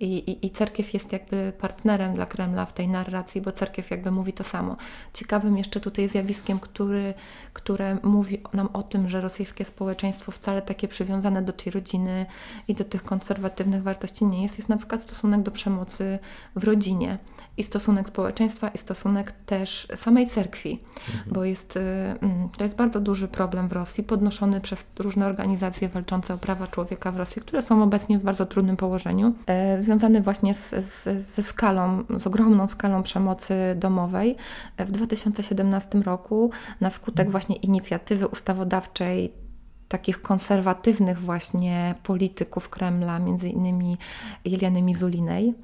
i, i, i cerkiew jest jakby partnerem dla Kremla w tej narracji, bo cerkiew jakby mówi to samo. Ciekawym jeszcze tutaj zjawiskiem, który, które mówi nam o tym, że rosyjskie społeczeństwo wcale takie przywiązane do tej rodziny i do tych konserwatywnych wartości nie jest, jest na przykład stosunek do przemocy w rodzinie i stosunek społeczeństwa i stosunek też samej cerkwi, bo jest, y, mm, to jest bardzo duży problem w Rosji, podnoszony przez różne organizacje walczące o prawa człowieka w Rosji, które są obecnie w bardzo trudnym położeniu, e, związany właśnie z, z, ze skalą, z ogromną skalą przemocy domowej. E, W 2017 roku na skutek właśnie inicjatywy ustawodawczej takich konserwatywnych właśnie polityków Kremla, między innymi Jeliany Mizulinej,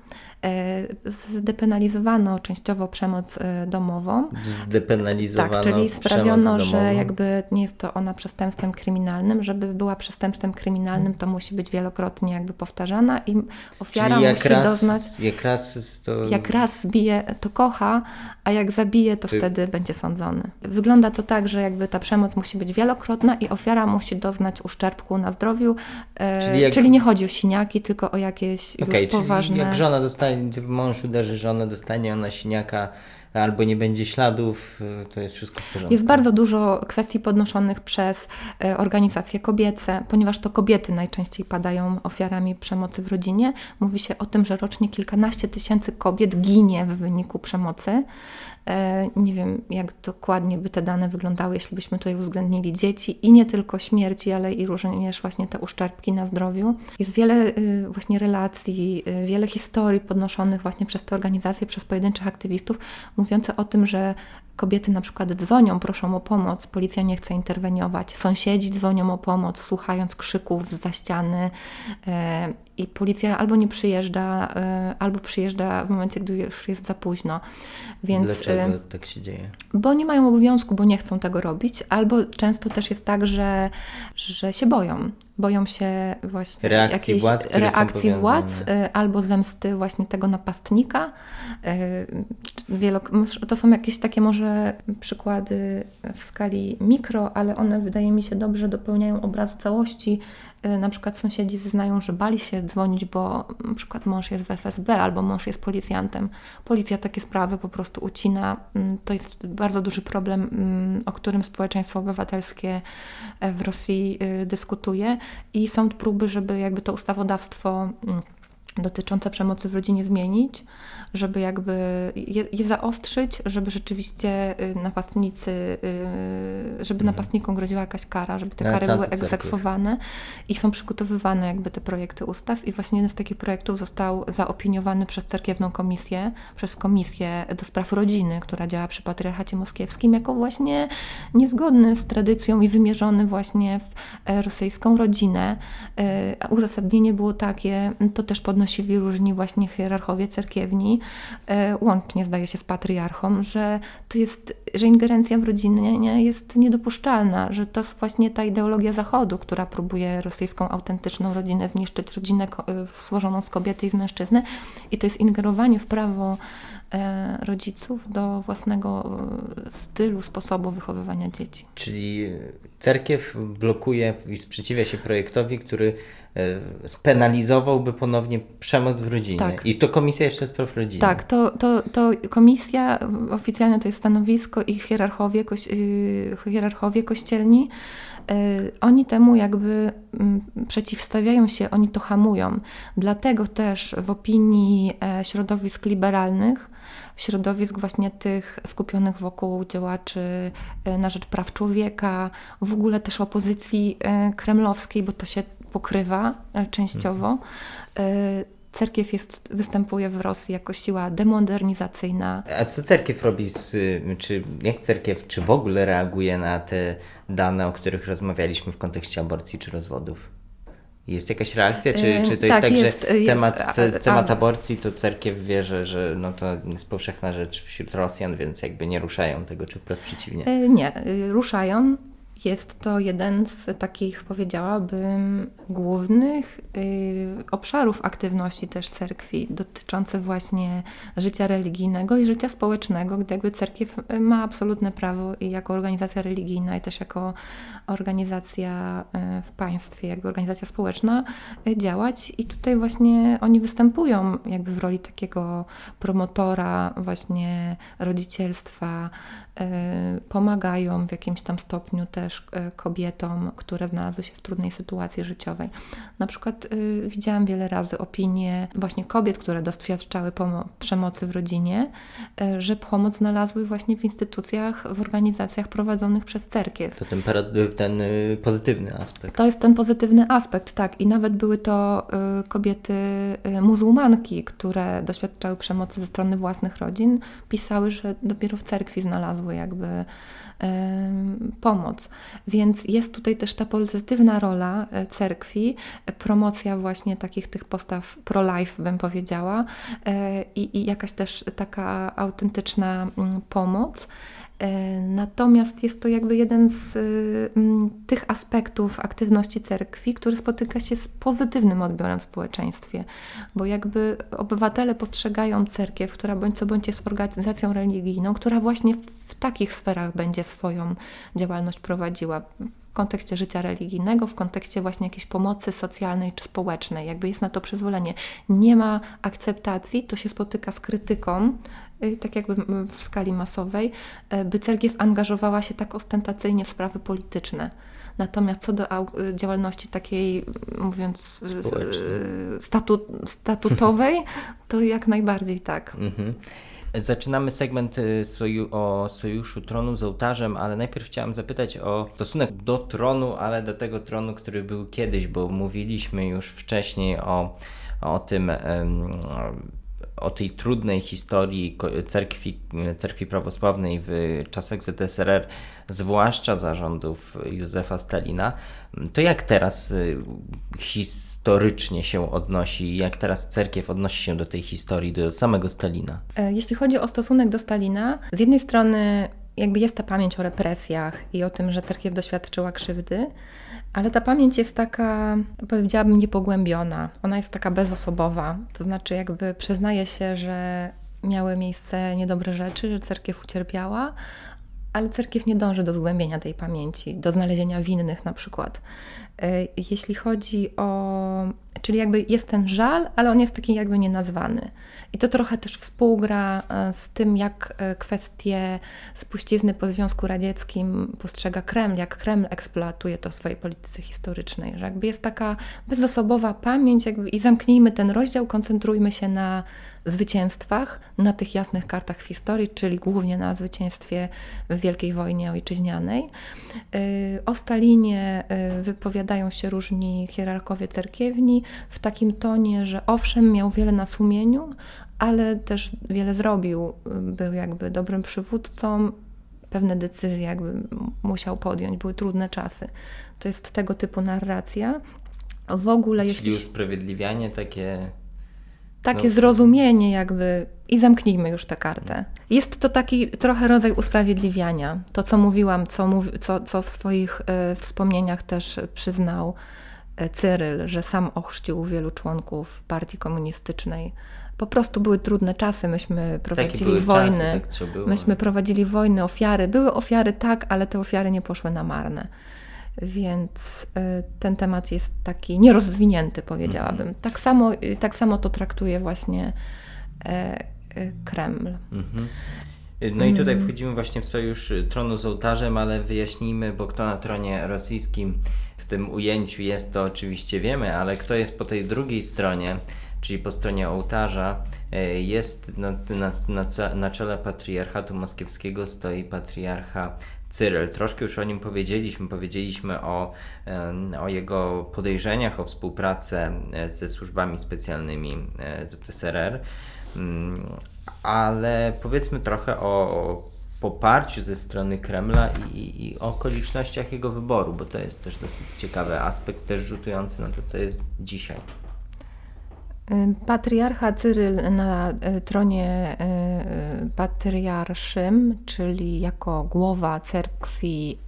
zdepenalizowano częściowo przemoc e, domową. Zdepenalizowano Tak, czyli sprawiono, że jakby nie jest to ona przestępstwem kryminalnym. Żeby była przestępstwem kryminalnym, to musi być wielokrotnie jakby powtarzana i ofiara Czyli musi raz, doznać. jak raz to... Jak raz zbije, to kocha, a jak zabije, to Ty- wtedy będzie sądzony. Wygląda to tak, że jakby ta przemoc musi być wielokrotna i ofiara musi doznać uszczerbku na zdrowiu. e, Czyli jak- Czyli nie chodzi o siniaki, tylko o jakieś Okej, już poważne... jak żona dostanie, mąż uderzy żonę, dostanie ona siniaka, albo nie będzie śladów, y, to jest wszystko w porządku. Jest bardzo dużo kwestii podnoszonych przez e, organizacje kobiece, ponieważ to kobiety najczęściej padają ofiarami przemocy w rodzinie. Mówi się o tym, że rocznie kilkanaście tysięcy kobiet ginie w wyniku przemocy. E, Nie wiem, jak dokładnie by te dane wyglądały, jeśli byśmy tutaj uwzględnili dzieci i nie tylko śmierci, ale i również właśnie te uszczerbki na zdrowiu. Jest wiele y, właśnie relacji, y, wiele historii podnoszonych właśnie przez te organizacje, przez pojedynczych aktywistów, mówiące o tym, że kobiety na przykład dzwonią, proszą o pomoc, policja nie chce interweniować, sąsiedzi dzwonią o pomoc, słuchając krzyków za ściany e, i policja albo nie przyjeżdża, e, albo przyjeżdża w momencie, gdy już jest za późno. Więc, Dlaczego e, tak się dzieje? bo nie mają obowiązku, bo nie chcą tego robić, albo często też jest tak, że, że się boją. Boją się właśnie Reakcji jakiejś władz, reakcji władz, y, albo zemsty właśnie tego napastnika. Y, wielok- To są jakieś takie może przykłady w skali mikro, ale one wydaje mi się dobrze dopełniają obrazu całości. Y, Na przykład sąsiedzi zeznają, że bali się dzwonić, bo na przykład mąż jest w FSB albo mąż jest policjantem. Policja takie sprawy po prostu ucina. Mm, To jest bardzo duży problem, mm, o którym społeczeństwo obywatelskie e, w Rosji y, dyskutuje i są próby, żeby jakby to ustawodawstwo mm, dotyczące przemocy w rodzinie zmienić, żeby jakby je, je zaostrzyć, żeby rzeczywiście y, napastnicy, y, żeby Mhm. napastnikom groziła jakaś kara, żeby te Ale kary co były egzekwowane i są przygotowywane jakby te projekty ustaw i właśnie jeden z takich projektów został zaopiniowany przez cerkiewną komisję, przez komisję do spraw rodziny, która działa przy patriarchacie moskiewskim, jako właśnie niezgodny z tradycją i wymierzony właśnie w e, rosyjską rodzinę. E, a Uzasadnienie było takie, to też podnosili różni właśnie hierarchowie cerkiewni, e, łącznie zdaje się z patriarchą, że to jest, że ingerencja w rodzinę nie, jest niedopuszczalna, że to jest właśnie ta ideologia Zachodu, która próbuje rosyjską autentyczną rodzinę zniszczyć, rodzinę e, złożoną z kobiety i z mężczyzny i to jest ingerowanie w prawo e, rodziców do własnego stylu, sposobu wychowywania dzieci. Czyli cerkiew blokuje i sprzeciwia się projektowi, który spenalizowałby ponownie przemoc w rodzinie. Tak. I to Komisja jeszcze spraw rodziny. Tak, to, to, to komisja, oficjalnie to jest stanowisko i hierarchowie, koś, yy, hierarchowie kościelni, yy, oni temu jakby mm, przeciwstawiają się, oni to hamują. Dlatego też w opinii e, środowisk liberalnych, środowisk właśnie tych skupionych wokół działaczy e, na rzecz praw człowieka, w ogóle też opozycji e, kremlowskiej, bo to się pokrywa e, częściowo. E, Cerkiew jest, występuje w Rosji jako siła demodernizacyjna. A co cerkiew robi z, czy jak cerkiew, czy w ogóle reaguje na te dane, o których rozmawialiśmy w kontekście aborcji czy rozwodów? Jest jakaś reakcja, czy, E, czy to jest tak, tak, jest, że jest, temat, ce, a- temat aborcji to cerkiew wie, że, że no to jest powszechna rzecz wśród Rosjan, więc jakby nie ruszają tego, czy wprost przeciwnie? Nie, ruszają. Jest to jeden z takich, powiedziałabym, głównych y, obszarów aktywności też cerkwi, dotyczący właśnie życia religijnego i życia społecznego, gdy jakby cerkiew ma absolutne prawo i jako organizacja religijna i też jako organizacja y, w państwie, jakby organizacja społeczna y, działać. I tutaj właśnie oni występują jakby w roli takiego promotora właśnie rodzicielstwa, pomagają w jakimś tam stopniu też y, kobietom, które znalazły się w trudnej sytuacji życiowej. Na przykład y, widziałam wiele razy opinie właśnie kobiet, które doświadczały przemocy w rodzinie, y, że pomoc znalazły właśnie w instytucjach, w organizacjach prowadzonych przez cerkiew. To ten, ten y, pozytywny aspekt. To jest ten pozytywny aspekt, tak. I nawet były to y, kobiety y, muzułmanki, które doświadczały przemocy ze strony własnych rodzin, pisały, że dopiero w cerkwi znalazły jakby pomoc. Więc jest tutaj też ta pozytywna rola e, cerkwi, e, promocja właśnie takich tych postaw pro-life, bym powiedziała, e, i, i jakaś też taka autentyczna mm, pomoc. E, Natomiast jest to jakby jeden z y, tych aspektów aktywności cerkwi, który spotyka się z pozytywnym odbiorem w społeczeństwie, bo jakby obywatele postrzegają cerkiew, która bądź co bądź jest organizacją religijną, która właśnie w takich sferach będzie swoją działalność prowadziła. W kontekście życia religijnego, w kontekście właśnie jakiejś pomocy socjalnej czy społecznej, jakby jest na to przyzwolenie. Nie ma akceptacji, to się spotyka z krytyką, tak jakby w skali masowej, y, by cerkiew angażowała się tak ostentacyjnie w sprawy polityczne. Natomiast co do y, działalności takiej, y, mówiąc, y, y, statu, statutowej, to jak najbardziej tak. Mhm. Zaczynamy segment y, soju, o sojuszu tronu z ołtarzem, ale najpierw chciałem zapytać o stosunek do tronu, ale do tego tronu, który był kiedyś, bo mówiliśmy już wcześniej o, o tym, em, o tej trudnej historii cerkwi, cerkwi prawosławnej w czasach ZSRR, zwłaszcza zarządów Józefa Stalina. To jak teraz y, historycznie się odnosi, jak teraz cerkiew odnosi się do tej historii, do samego Stalina? E, Jeśli chodzi o stosunek do Stalina, z jednej strony jakby jest ta pamięć o represjach i o tym, że cerkiew doświadczyła krzywdy, ale ta pamięć jest taka, powiedziałabym, niepogłębiona. Ona jest taka bezosobowa, to znaczy jakby przyznaje się, że miały miejsce niedobre rzeczy, że cerkiew ucierpiała, ale cerkiew nie dąży do zgłębienia tej pamięci, do znalezienia winnych na przykład. Jeśli chodzi o Czyli jakby jest ten żal, ale on jest taki jakby nienazwany. I to trochę też współgra e, z tym, jak e, kwestie spuścizny po Związku Radzieckim postrzega Kreml, jak Kreml eksploatuje to w swojej polityce historycznej, że jakby jest taka bezosobowa pamięć jakby i zamknijmy ten rozdział, koncentrujmy się na zwycięstwach, na tych jasnych kartach w historii, czyli głównie na zwycięstwie w Wielkiej Wojnie Ojczyźnianej. Y, o Stalinie y, wypowiadają się różni hierarchowie cerkiewni w takim tonie, że owszem, miał wiele na sumieniu, ale też wiele zrobił. Był jakby dobrym przywódcą, pewne decyzje jakby musiał podjąć, były trudne czasy. To jest tego typu narracja. W ogóle Czyli jeśli... usprawiedliwianie takie takie no. zrozumienie jakby i zamknijmy już tę kartę. Jest to taki trochę rodzaj usprawiedliwiania. To, co mówiłam, co, co, co w swoich y, wspomnieniach też przyznał y, Cyryl, że sam ochrzcił wielu członków partii komunistycznej. Po prostu były trudne czasy, myśmy prowadzili wojny. Czasy, tak myśmy prowadzili wojny, ofiary. Były ofiary, tak, ale te ofiary nie poszły na marne. Więc y, ten temat jest taki nierozwinięty, powiedziałabym. Mhm. Tak, samo, y, tak samo to traktuje właśnie e, e, Kreml. Mhm. No i tutaj mm. wchodzimy właśnie w sojusz tronu z ołtarzem, ale wyjaśnijmy, bo kto na tronie rosyjskim w tym ujęciu jest, to oczywiście wiemy, ale kto jest po tej drugiej stronie, czyli po stronie ołtarza, e, jest na, na, na, na czele patriarchatu moskiewskiego stoi patriarcha Cyryl. Troszkę już o nim powiedzieliśmy. Powiedzieliśmy o, o jego podejrzeniach o współpracę e, ze służbami specjalnymi e, ZSRR, mm, ale powiedzmy trochę o poparciu ze strony Kremla i, i, o okolicznościach jego wyboru, bo to jest też dosyć ciekawy aspekt, też rzutujący na to, co jest dzisiaj. Patriarcha Cyryl na e, tronie e, e, patriarszym, czyli jako głowa cerkwi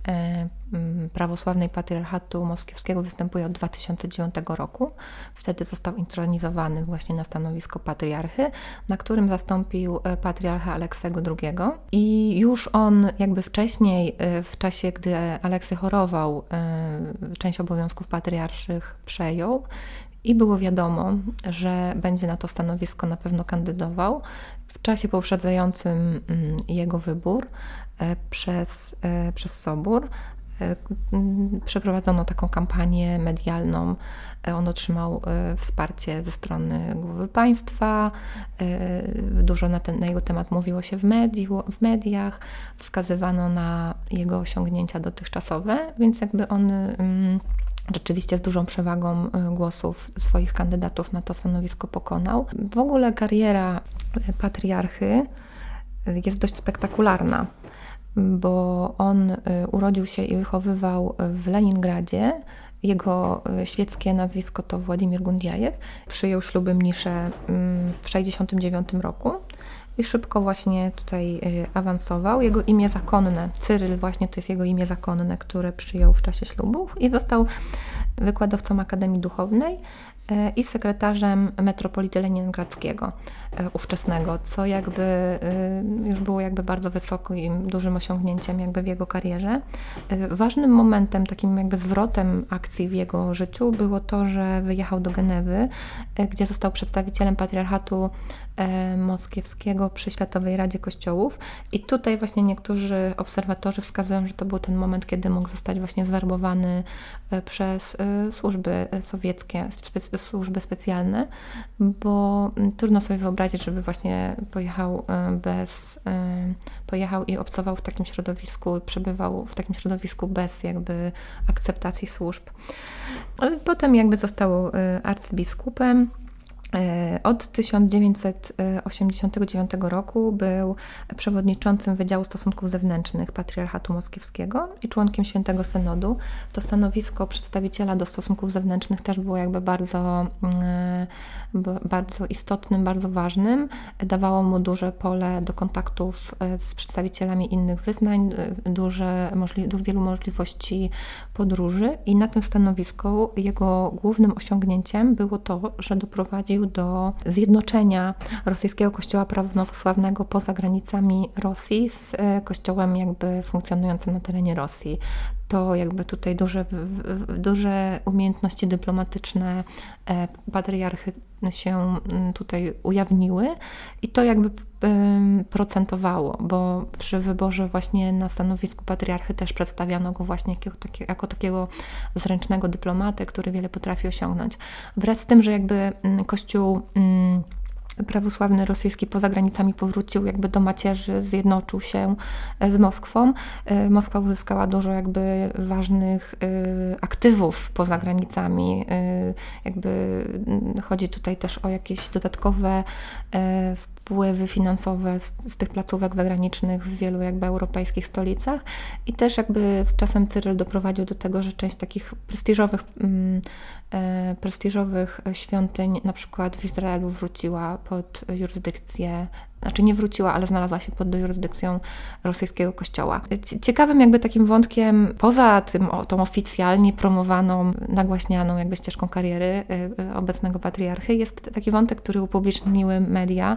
prawosławnej patriarchatu moskiewskiego występuje od 2009 roku. Wtedy został intronizowany właśnie na stanowisko patriarchy, na którym zastąpił patriarcha Aleksego II. I już on jakby wcześniej, w czasie gdy Aleksy chorował, część obowiązków patriarszych przejął i było wiadomo, że będzie na to stanowisko na pewno kandydował. W czasie poprzedzającym mm, jego wybór e, przez, e, przez Sobór e, mm, przeprowadzono taką kampanię medialną. On otrzymał wsparcie ze strony głowy państwa. Dużo na, ten, na jego temat mówiło się w, mediu, w mediach, wskazywano na jego osiągnięcia dotychczasowe, więc jakby on mm, rzeczywiście z dużą przewagą y, głosów swoich kandydatów na to stanowisko pokonał. W ogóle kariera y, patriarchy y, jest dość spektakularna, bo on urodził się i wychowywał w Leningradzie. Jego świeckie nazwisko to Władimir Gundiajew. Przyjął śluby mnisze mm, w 1969 roku i szybko właśnie tutaj awansował. Jego imię zakonne, Cyryl właśnie to jest jego imię zakonne, które przyjął w czasie ślubów i został wykładowcą Akademii Duchownej e, i sekretarzem metropolity leningradzkiego ówczesnego, co jakby e, już było jakby bardzo wysokim, dużym osiągnięciem jakby w jego karierze. Ważnym momentem, takim jakby zwrotem akcji w jego życiu było to, że wyjechał do Genewy, gdzie został przedstawicielem patriarchatu moskiewskiego przy Światowej Radzie Kościołów i tutaj właśnie niektórzy obserwatorzy wskazują, że to był ten moment, kiedy mógł zostać właśnie zwerbowany przez służby sowieckie, służby specjalne, bo trudno sobie wyobrazić, żeby właśnie pojechał e, bez, e, pojechał i obcował w takim środowisku, przebywał w takim środowisku bez jakby akceptacji służb. Potem jakby został e, arcybiskupem. E, od 1989 roku był przewodniczącym Wydziału Stosunków Zewnętrznych Patriarchatu Moskiewskiego i członkiem Świętego Synodu. To stanowisko przedstawiciela do stosunków zewnętrznych też było jakby bardzo, mm, bardzo istotnym, bardzo ważnym. Dawało mu duże pole do kontaktów e, z przedstawicielami innych wyznań, e, duże, możli wielu możliwości podróży i na tym stanowisku jego głównym osiągnięciem było to, że doprowadził do zjednoczenia rosyjskiego kościoła prawosławnego poza granicami Rosji z e, kościołem jakby funkcjonującym na terenie Rosji. To jakby tutaj duże, duże umiejętności dyplomatyczne e, patriarchy się mm, tutaj ujawniły i to jakby procentowało, bo przy wyborze właśnie na stanowisku patriarchy też przedstawiano go właśnie jako, takiego zręcznego dyplomatę, który wiele potrafi osiągnąć. Wraz z tym, że jakby mm, Kościół mm, prawosławny rosyjski poza granicami powrócił jakby do macierzy, zjednoczył się e, z Moskwą. E, Moskwa uzyskała dużo jakby ważnych e, aktywów poza granicami. Jakby chodzi tutaj też o jakieś dodatkowe wpływy finansowe z, z, tych placówek zagranicznych w wielu jakby europejskich stolicach i też jakby z czasem Cyryl doprowadził do tego, że część takich prestiżowych, mm, e, prestiżowych świątyń na przykład w Izraelu wróciła pod jurysdykcję znaczy nie wróciła, ale znalazła się pod jurysdykcją rosyjskiego kościoła. Ciekawym jakby takim wątkiem, poza tym o, tą oficjalnie promowaną, nagłaśnianą jakby ścieżką kariery y, y, obecnego patriarchy, jest taki wątek, który upubliczniły media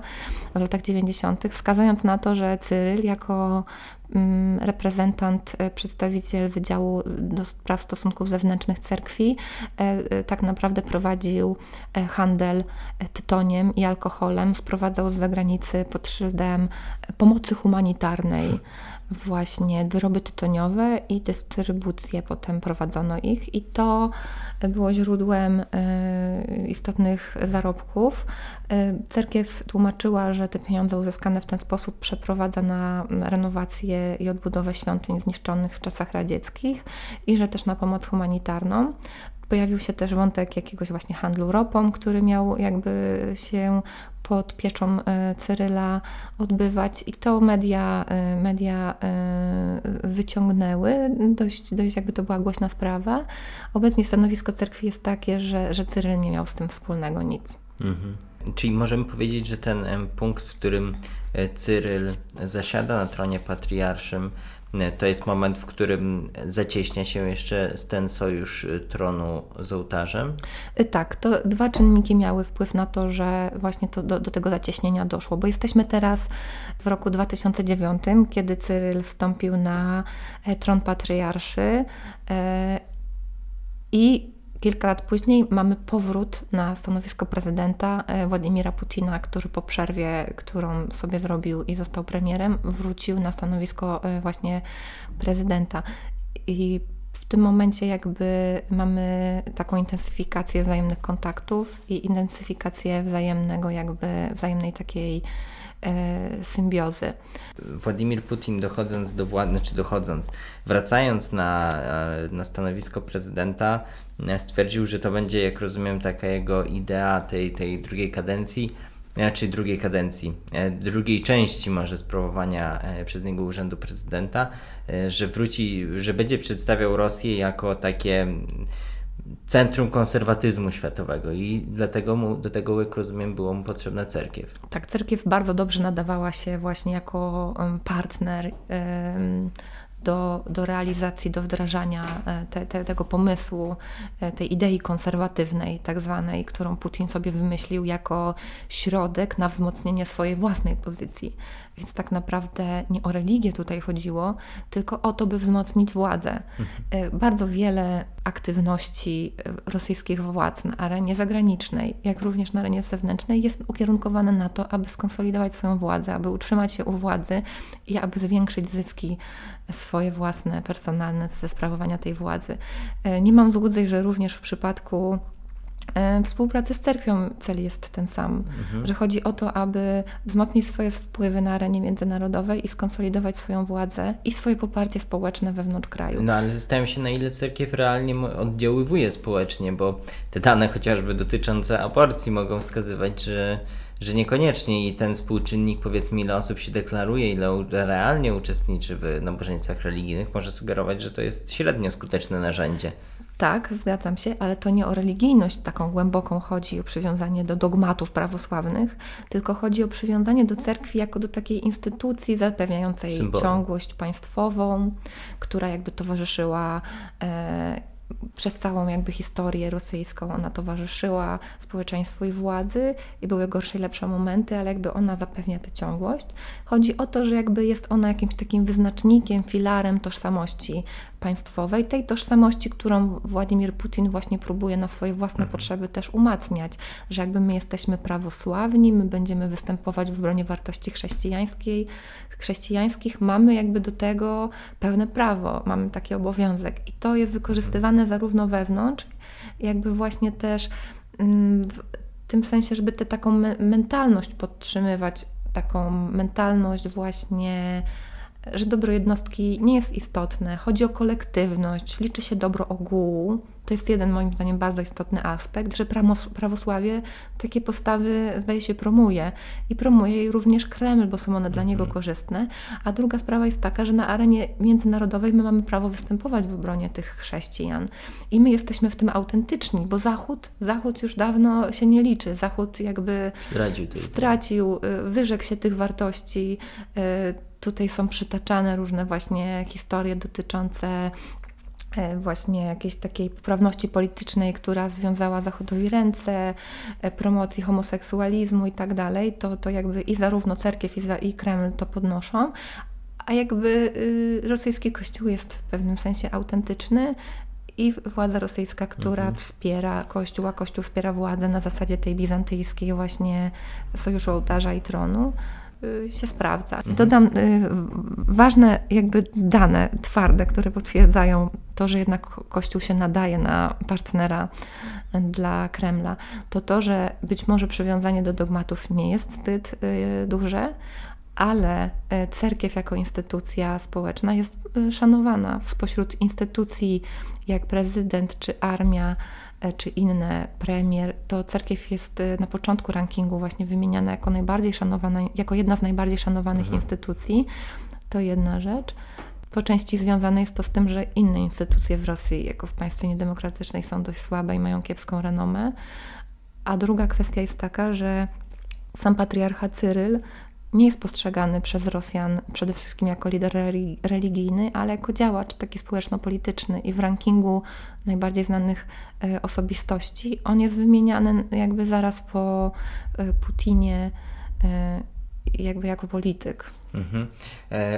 w latach 90., wskazując na to, że Cyryl jako reprezentant, e, przedstawiciel Wydziału do Spraw Stosunków Zewnętrznych Cerkwi, e, e, tak naprawdę prowadził handel tytoniem i alkoholem, sprowadzał z zagranicy pod szyldem pomocy humanitarnej właśnie wyroby tytoniowe i dystrybucję potem prowadzono ich i to było źródłem y, istotnych zarobków. Y, cerkiew tłumaczyła, że te pieniądze uzyskane w ten sposób przeprowadza na renowację i odbudowę świątyń zniszczonych w czasach radzieckich i że też na pomoc humanitarną. Pojawił się też wątek jakiegoś właśnie handlu ropą, który miał jakby się pod pieczą e, Cyryla odbywać i to media, e, media e, wyciągnęły, dość, dość jakby to była głośna sprawa. Obecnie stanowisko cerkwi jest takie, że, że Cyryl nie miał z tym wspólnego nic. Mhm. Czyli możemy powiedzieć, że ten punkt, w którym Cyryl zasiada na tronie patriarszym, to jest moment, w którym zacieśnia się jeszcze ten sojusz y, tronu z ołtarzem? Y, tak, to dwa czynniki miały wpływ na to, że właśnie to do, do tego zacieśnienia doszło, bo jesteśmy teraz w roku 2009, kiedy Cyryl wstąpił na e, tron patriarszy e, i Kilka lat później mamy powrót na stanowisko prezydenta e, Władimira Putina, który po przerwie, którą sobie zrobił i został premierem, wrócił na stanowisko e, właśnie prezydenta. I w tym momencie jakby mamy taką intensyfikację wzajemnych kontaktów i intensyfikację wzajemnego jakby, wzajemnej takiej symbiozy. Władimir Putin dochodząc do władzy, czy dochodząc, wracając na, e, na stanowisko prezydenta, e, stwierdził, że to będzie, jak rozumiem, taka jego idea tej, tej drugiej kadencji, znaczy drugiej kadencji, drugiej części może sprawowania przez niego urzędu prezydenta, że wróci, że będzie przedstawiał Rosję jako takie centrum konserwatyzmu światowego i dlatego mu, do tego, jak rozumiem, było mu potrzebna cerkiew. Tak, cerkiew bardzo dobrze nadawała się właśnie jako partner do, do realizacji, do wdrażania e, te, te, tego pomysłu, e, tej idei konserwatywnej, tak zwanej, którą Putin sobie wymyślił jako środek na wzmocnienie swojej własnej pozycji. Więc tak naprawdę nie o religię tutaj chodziło, tylko o to, by wzmocnić władzę. Mhm. Bardzo wiele aktywności rosyjskich władz na arenie zagranicznej, jak również na arenie zewnętrznej jest ukierunkowane na to, aby skonsolidować swoją władzę, aby utrzymać się u władzy i aby zwiększyć zyski swoje własne, personalne ze sprawowania tej władzy. E, nie mam złudzeń, że również w przypadku E, współpracy z cerkwią cel jest ten sam, mhm. że chodzi o to, aby wzmocnić swoje wpływy na arenie międzynarodowej i skonsolidować swoją władzę i swoje poparcie społeczne wewnątrz kraju. No ale zastanawiam się, na ile cerkiew realnie oddziaływuje społecznie, bo te dane chociażby dotyczące aborcji mogą wskazywać, że, że niekoniecznie i ten współczynnik, powiedzmy, ile osób się deklaruje, ile realnie uczestniczy w nabożeństwach religijnych, może sugerować, że to jest średnio skuteczne narzędzie. Tak, zgadzam się, ale to nie o religijność taką głęboką chodzi, o przywiązanie do dogmatów prawosławnych, tylko chodzi o przywiązanie do cerkwi jako do takiej instytucji zapewniającej Symbol. ciągłość państwową, która jakby towarzyszyła e, przez całą jakby historię rosyjską ona towarzyszyła społeczeństwu i władzy i były gorsze i lepsze momenty, ale jakby ona zapewnia tę ciągłość. Chodzi o to, że jakby jest ona jakimś takim wyznacznikiem, filarem tożsamości państwowej, tej tożsamości, którą Władimir Putin właśnie próbuje na swoje własne Mhm. potrzeby też umacniać, że jakby my jesteśmy prawosławni, my będziemy występować w obronie wartości chrześcijańskiej, chrześcijańskich, mamy jakby do tego pełne prawo, mamy taki obowiązek. I to jest wykorzystywane zarówno wewnątrz, jakby właśnie też mm, w tym sensie, żeby tę taką me- mentalność podtrzymywać, taką mentalność właśnie, że dobro jednostki nie jest istotne, chodzi o kolektywność, liczy się dobro ogółu. To jest jeden moim zdaniem bardzo istotny aspekt, że prawosławie takie postawy zdaje się promuje i promuje jej również Kreml, bo są one dla niego korzystne. A druga sprawa jest taka, że na arenie międzynarodowej my mamy prawo występować w obronie tych chrześcijan i my jesteśmy w tym autentyczni, bo Zachód, Zachód już dawno się nie liczy. Zachód jakby tej stracił, y, wyrzekł się tych wartości. Tutaj są przytaczane różne właśnie historie dotyczące y, właśnie jakiejś takiej poprawności politycznej, która związała Zachodowi ręce, y, promocji homoseksualizmu i tak dalej. To, to jakby i zarówno cerkiew i, za, i Kreml to podnoszą. A jakby y, rosyjski kościół jest w pewnym sensie autentyczny i władza rosyjska, która wspiera Kościół, a Kościół wspiera władzę na zasadzie tej bizantyjskiej właśnie sojuszu ołtarza i tronu, się sprawdza. Dodam y, ważne jakby dane twarde, które potwierdzają to, że jednak Kościół się nadaje na partnera dla Kremla, to to, że być może przywiązanie do dogmatów nie jest zbyt y, duże, ale cerkiew jako instytucja społeczna jest szanowana spośród instytucji jak prezydent czy armia czy inne premier, to cerkiew jest e, na początku rankingu właśnie wymieniana jako najbardziej szanowana, jako jedna z najbardziej szanowanych instytucji. To jedna rzecz. Po części związane jest to z tym, że inne instytucje w Rosji, jako w państwie niedemokratycznej, są dość słabe i mają kiepską renomę. A druga kwestia jest taka, że sam patriarcha Cyryl nie jest postrzegany przez Rosjan przede wszystkim jako lider reli- religijny, ale jako działacz taki społeczno-polityczny i w rankingu najbardziej znanych e, osobistości on jest wymieniany jakby zaraz po e, Putinie e, jakby jako polityk. Mhm.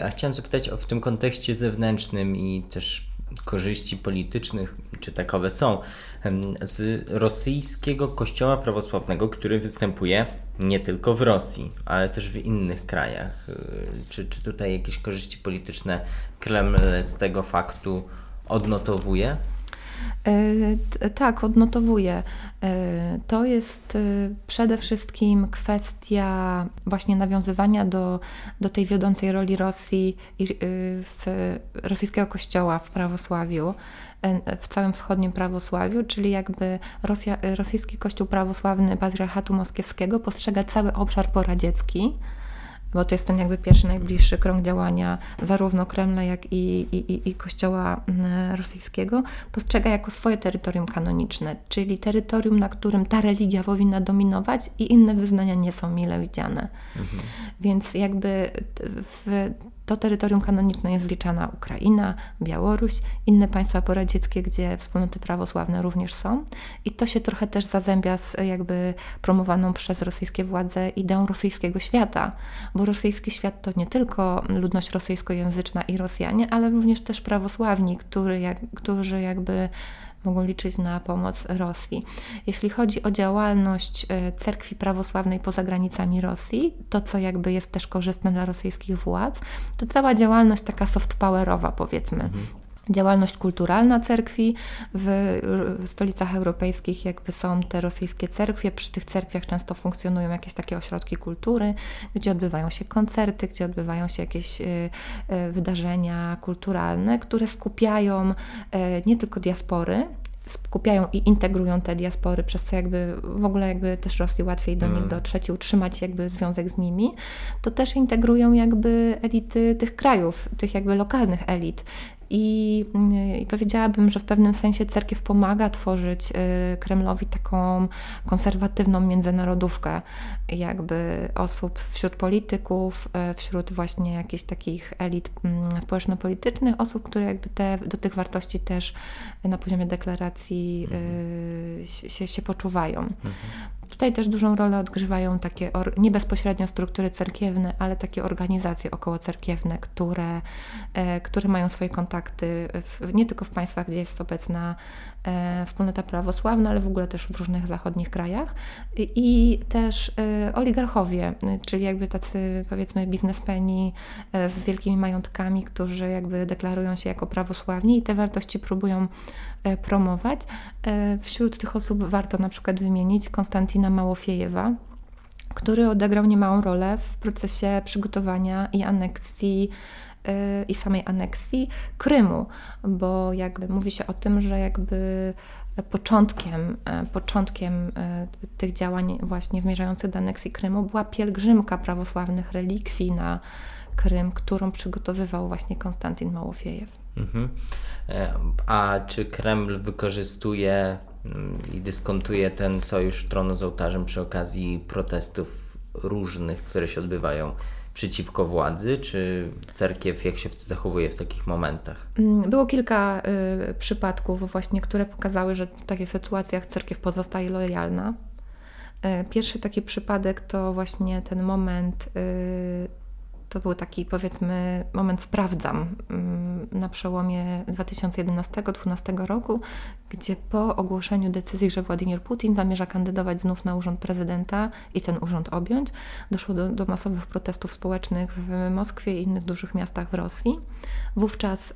A chciałem zapytać o w tym kontekście zewnętrznym i też korzyści politycznych, czy takowe są, z rosyjskiego kościoła prawosławnego, który występuje nie tylko w Rosji, ale też w innych krajach. Y, Czy, czy tutaj jakieś korzyści polityczne Kreml z tego faktu odnotowuje? E, Tak, odnotowuję. E, To jest e, przede wszystkim kwestia właśnie nawiązywania do, do tej wiodącej roli Rosji w rosyjskiego kościoła w prawosławiu, w całym wschodnim prawosławiu, czyli jakby Rosja, rosyjski kościół prawosławny Patriarchatu Moskiewskiego postrzega cały obszar poradziecki bo to jest ten jakby pierwszy, najbliższy krąg działania zarówno Kremla, jak i, i, i- i Kościoła mm, rosyjskiego, postrzega jako swoje terytorium kanoniczne, czyli terytorium, na którym ta religia powinna dominować i inne wyznania nie są mile widziane. Więc jakby w to terytorium kanoniczne jest wliczana Ukraina, Białoruś, inne państwa poradzieckie, gdzie wspólnoty prawosławne również są. I to się trochę też zazębia z jakby promowaną przez rosyjskie władze ideą rosyjskiego świata, bo rosyjski świat to nie tylko ludność rosyjskojęzyczna i Rosjanie, ale również też prawosławni, który jak, którzy jakby mogą liczyć na pomoc Rosji. Jeśli chodzi o działalność e, cerkwi prawosławnej poza granicami Rosji, to co jakby jest też korzystne dla rosyjskich władz, to cała działalność taka soft powerowa powiedzmy. Działalność kulturalna cerkwi w stolicach europejskich jakby są te rosyjskie cerkwie. Przy tych cerkwiach często funkcjonują jakieś takie ośrodki kultury, gdzie odbywają się koncerty, gdzie odbywają się jakieś y, y, wydarzenia kulturalne, które skupiają y, nie tylko diaspory, skupiają i integrują te diaspory, przez co jakby w ogóle jakby też Rosji łatwiej do nich dotrzeć i utrzymać jakby związek z nimi, to też integrują jakby elity tych krajów, tych jakby lokalnych elit. I, mm, I powiedziałabym, że w pewnym sensie cerkiew pomaga tworzyć y, Kremlowi taką konserwatywną międzynarodówkę, jakby osób wśród polityków, y, wśród właśnie jakichś takich elit mm, społeczno-politycznych, osób, które jakby te, do tych wartości też na poziomie deklaracji y, się, się, poczuwają. Tutaj też dużą rolę odgrywają takie nie bezpośrednio struktury cerkiewne, ale takie organizacje okołocerkiewne, które, e, które mają swoje kontakty w, nie tylko w państwach, gdzie jest obecna wspólnota prawosławna, ale w ogóle też w różnych zachodnich krajach. I, też e, oligarchowie, czyli jakby tacy powiedzmy biznesmeni z wielkimi majątkami, którzy jakby deklarują się jako prawosławni i te wartości próbują promować. Wśród tych osób warto na przykład wymienić Konstantina Małofiejewa, który odegrał niemałą rolę w procesie przygotowania i aneksji i samej aneksji Krymu, bo jakby mówi się o tym, że jakby początkiem, e, początkiem e, tych działań właśnie zmierzających do aneksji Krymu była pielgrzymka prawosławnych relikwii na Krym, którą przygotowywał właśnie Konstantin Małofiejew. Mhm. E, a czy Kreml wykorzystuje i dyskontuje ten sojusz tronu z ołtarzem przy okazji protestów różnych, które się odbywają przeciwko władzy, czy cerkiew jak się zachowuje w takich momentach? Mm, było kilka y, przypadków właśnie, które pokazały, że w takich sytuacjach cerkiew pozostaje lojalna. Y, pierwszy taki przypadek to właśnie ten moment y, to był taki, powiedzmy, moment sprawdzam mm, na przełomie 2011-2012 roku, gdzie po ogłoszeniu decyzji, że Władimir Putin zamierza kandydować znów na urząd prezydenta i ten urząd objąć, doszło do, do masowych protestów społecznych w Moskwie i innych dużych miastach w Rosji. Wówczas y,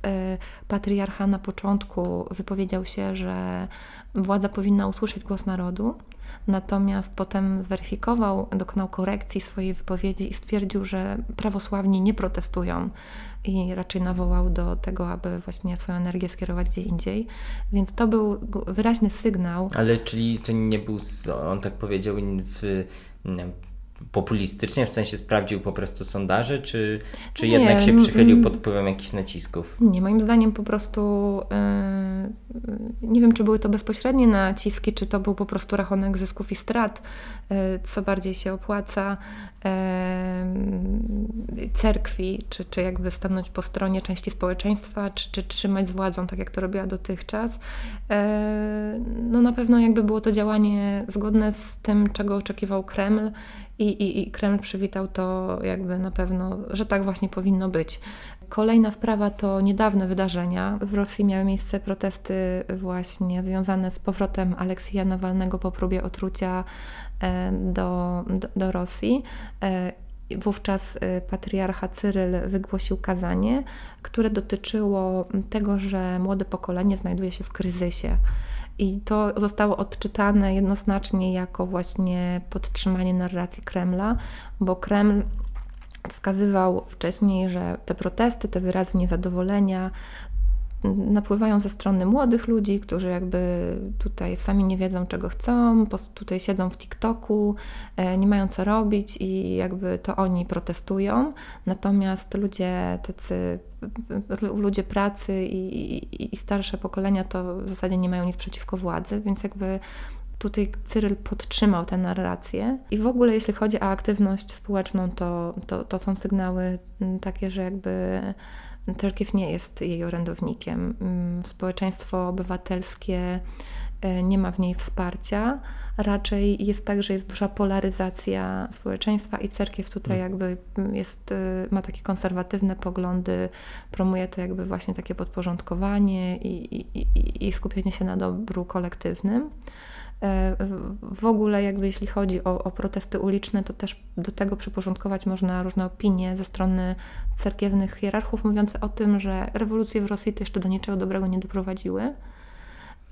patriarcha na początku wypowiedział się, że władza powinna usłyszeć głos narodu Natomiast potem zweryfikował, dokonał korekcji swojej wypowiedzi i stwierdził, że prawosławni nie protestują i raczej nawołał do tego, aby właśnie swoją energię skierować gdzie indziej. Więc to był wyraźny sygnał. Ale czyli to nie był, on tak powiedział, w populistycznie, w sensie sprawdził po prostu sondaże, czy, czy nie, jednak się przychylił pod wpływem jakichś nacisków? Nie, moim zdaniem po prostu yy, nie wiem, czy były to bezpośrednie naciski, czy to był po prostu rachunek zysków i strat, yy, co bardziej się opłaca yy, cerkwi, czy, czy jakby stanąć po stronie części społeczeństwa, czy, czy trzymać z władzą, tak jak to robiła dotychczas. No na pewno jakby było to działanie zgodne z tym, czego oczekiwał Kreml i, i, i Kreml przywitał to jakby na pewno, że tak właśnie powinno być. Kolejna sprawa to niedawne wydarzenia. W Rosji miały miejsce protesty właśnie związane z powrotem Aleksija Nawalnego po próbie otrucia e, do, do, do Rosji. E, wówczas e, patriarcha Cyryl wygłosił kazanie, które dotyczyło tego, że młode pokolenie znajduje się w kryzysie. I to zostało odczytane jednoznacznie jako właśnie podtrzymanie narracji Kremla, bo Kreml wskazywał wcześniej, że te protesty, te wyrazy niezadowolenia napływają ze strony młodych ludzi, którzy jakby tutaj sami nie wiedzą, czego chcą, tutaj siedzą w TikToku, e, nie mają co robić i jakby to oni protestują. Natomiast ludzie tacy, ludzie pracy i, i, i starsze pokolenia to w zasadzie nie mają nic przeciwko władzy, więc jakby tutaj Cyryl podtrzymał tę narrację. I w ogóle, jeśli chodzi o aktywność społeczną, to, to, to są sygnały takie, że jakby Cerkiew nie jest jej orędownikiem. Mm, społeczeństwo obywatelskie e, nie ma w niej wsparcia. Raczej jest tak, że jest duża polaryzacja społeczeństwa i cerkiew tutaj hmm. jakby jest, e, ma takie konserwatywne poglądy, promuje to jakby właśnie takie podporządkowanie i, i, i, i skupienie się na dobru kolektywnym. E, w ogóle, jakby jeśli chodzi o, o, protesty uliczne, to też do tego przyporządkować można różne opinie ze strony cerkiewnych hierarchów, mówiące o tym, że rewolucje w Rosji to jeszcze do niczego dobrego nie doprowadziły,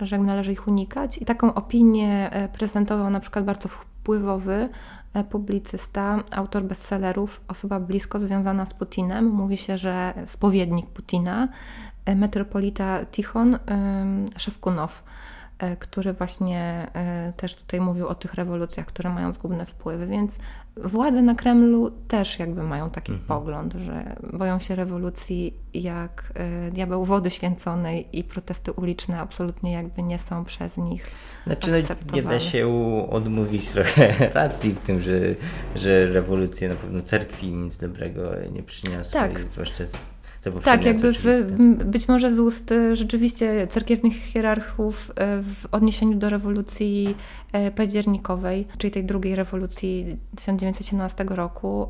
że należy ich unikać. I taką opinię e, prezentował na przykład bardzo wpływowy e, publicysta, autor bestsellerów, osoba blisko związana z Putinem. Mówi się, że spowiednik Putina, metropolita Tichon Szewkunow. E, który właśnie e, też tutaj mówił o tych rewolucjach, które mają zgubne wpływy, więc władze na Kremlu też jakby mają taki mhm. pogląd, że boją się rewolucji jak e, diabeł wody święconej i protesty uliczne absolutnie jakby nie są przez nich Znaczy no, nie da się odmówić trochę racji w tym, że, że rewolucje na pewno cerkwi nic dobrego nie przyniosły, tak. zwłaszcza Tak, jakby w, być może z ust y, rzeczywiście cerkiewnych hierarchów y, w odniesieniu do rewolucji e, październikowej, czyli tej drugiej rewolucji 1917 roku,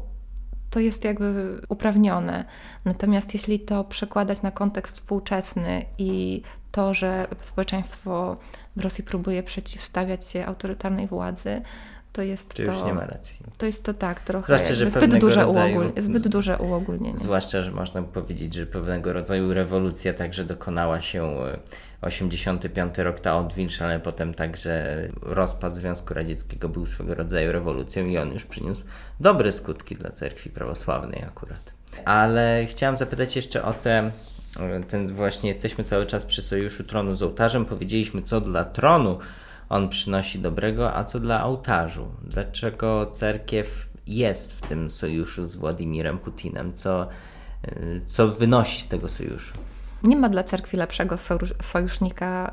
to jest jakby uprawnione. Natomiast jeśli to przekładać na kontekst współczesny i to, że społeczeństwo w Rosji próbuje przeciwstawiać się autorytarnej władzy, to jest To już nie ma racji. to jest to tak, trochę Zwłaszcza, że zbyt, duże rodzaju- uogól, zbyt duże uogólnienie. Zwłaszcza, że można by powiedzieć, że pewnego rodzaju rewolucja także dokonała się e, 85 rok ta odwilż, ale potem także rozpad Związku Radzieckiego był swego rodzaju rewolucją i on już przyniósł dobre skutki dla cerkwi prawosławnej akurat. Ale chciałam zapytać jeszcze o te, e, ten właśnie jesteśmy cały czas przy sojuszu tronu z ołtarzem. Powiedzieliśmy, co dla tronu on przynosi dobrego, a co dla ołtarzu. Dlaczego cerkiew jest w tym sojuszu z Władimirem Putinem? Co, y, co wynosi z tego sojuszu? Nie ma dla cerkwi lepszego sojusz- sojusznika,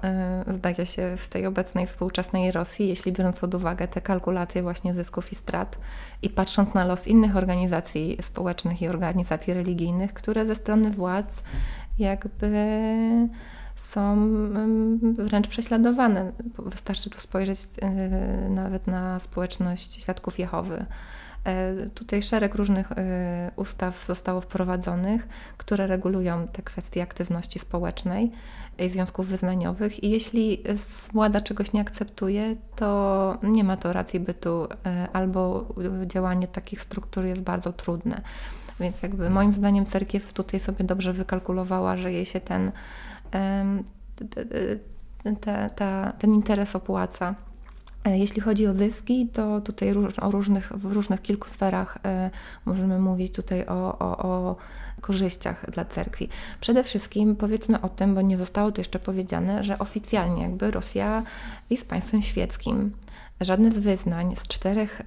y, zdaje się, w tej obecnej współczesnej Rosji, jeśli biorąc pod uwagę te kalkulacje właśnie zysków i strat i patrząc na los innych organizacji społecznych i organizacji religijnych, które ze strony władz jakby są wręcz prześladowane. Wystarczy tu spojrzeć y, nawet na społeczność świadków Jehowy. E, Tutaj szereg różnych e, ustaw zostało wprowadzonych, które regulują te kwestie aktywności społecznej i związków wyznaniowych. I jeśli e, władza czegoś nie akceptuje, to nie ma to racji bytu, e, albo działanie takich struktur jest bardzo trudne. Więc jakby moim zdaniem cerkiew tutaj sobie dobrze wykalkulowała, że jej się ten, ten interes opłaca. E, Jeśli chodzi o zyski, to tutaj o różnych, w różnych kilku sferach e, możemy mówić tutaj o, o, o korzyściach dla cerkwi. Przede wszystkim powiedzmy o tym, bo nie zostało to jeszcze powiedziane, że oficjalnie jakby Rosja jest państwem świeckim. Żadne z wyznań, z czterech e,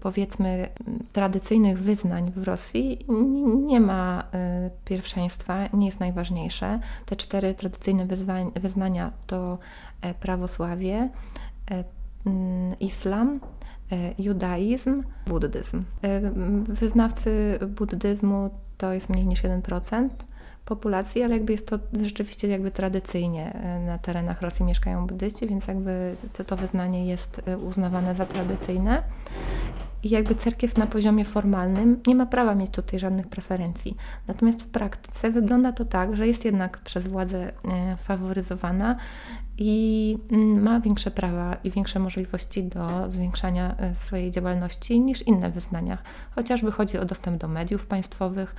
powiedzmy tradycyjnych wyznań w Rosji nie ma e, pierwszeństwa, nie jest najważniejsze. Te cztery tradycyjne wyznania to e, prawosławie, e, islam, e, judaizm, buddyzm. Wyznawcy buddyzmu to jest mniej niż 1% populacji, ale jakby jest to rzeczywiście jakby tradycyjnie e, na terenach Rosji mieszkają buddyści, więc jakby to, to wyznanie jest e, uznawane za tradycyjne. I jakby cerkiew na poziomie formalnym nie ma prawa mieć tutaj żadnych preferencji. Natomiast w praktyce wygląda to tak, że jest jednak przez władzę e, faworyzowana i mm, ma większe prawa i większe możliwości do zwiększania e, swojej działalności niż inne wyznania. Chociażby chodzi o dostęp do mediów państwowych,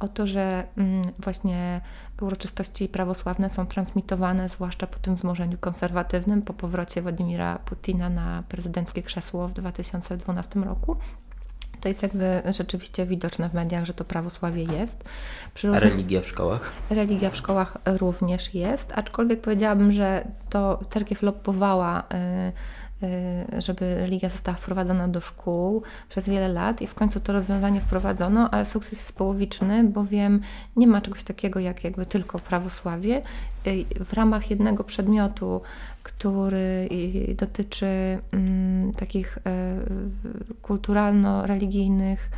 o to, że mm, właśnie uroczystości prawosławne są transmitowane, zwłaszcza po tym wzmożeniu konserwatywnym, po powrocie Władimira Putina na prezydenckie krzesło w 2012 roku. To jest jakby rzeczywiście widoczne w mediach, że to prawosławie jest. Różnych- religia w szkołach? Religia w szkołach również jest, aczkolwiek powiedziałabym, że to cerkiew lobbowała, y, żeby religia została wprowadzona do szkół przez wiele lat i w końcu to rozwiązanie wprowadzono, ale sukces jest połowiczny, bowiem nie ma czegoś takiego jak jakby tylko prawosławie. Y, W ramach jednego przedmiotu, który y, dotyczy mm, takich y, kulturalno-religijnych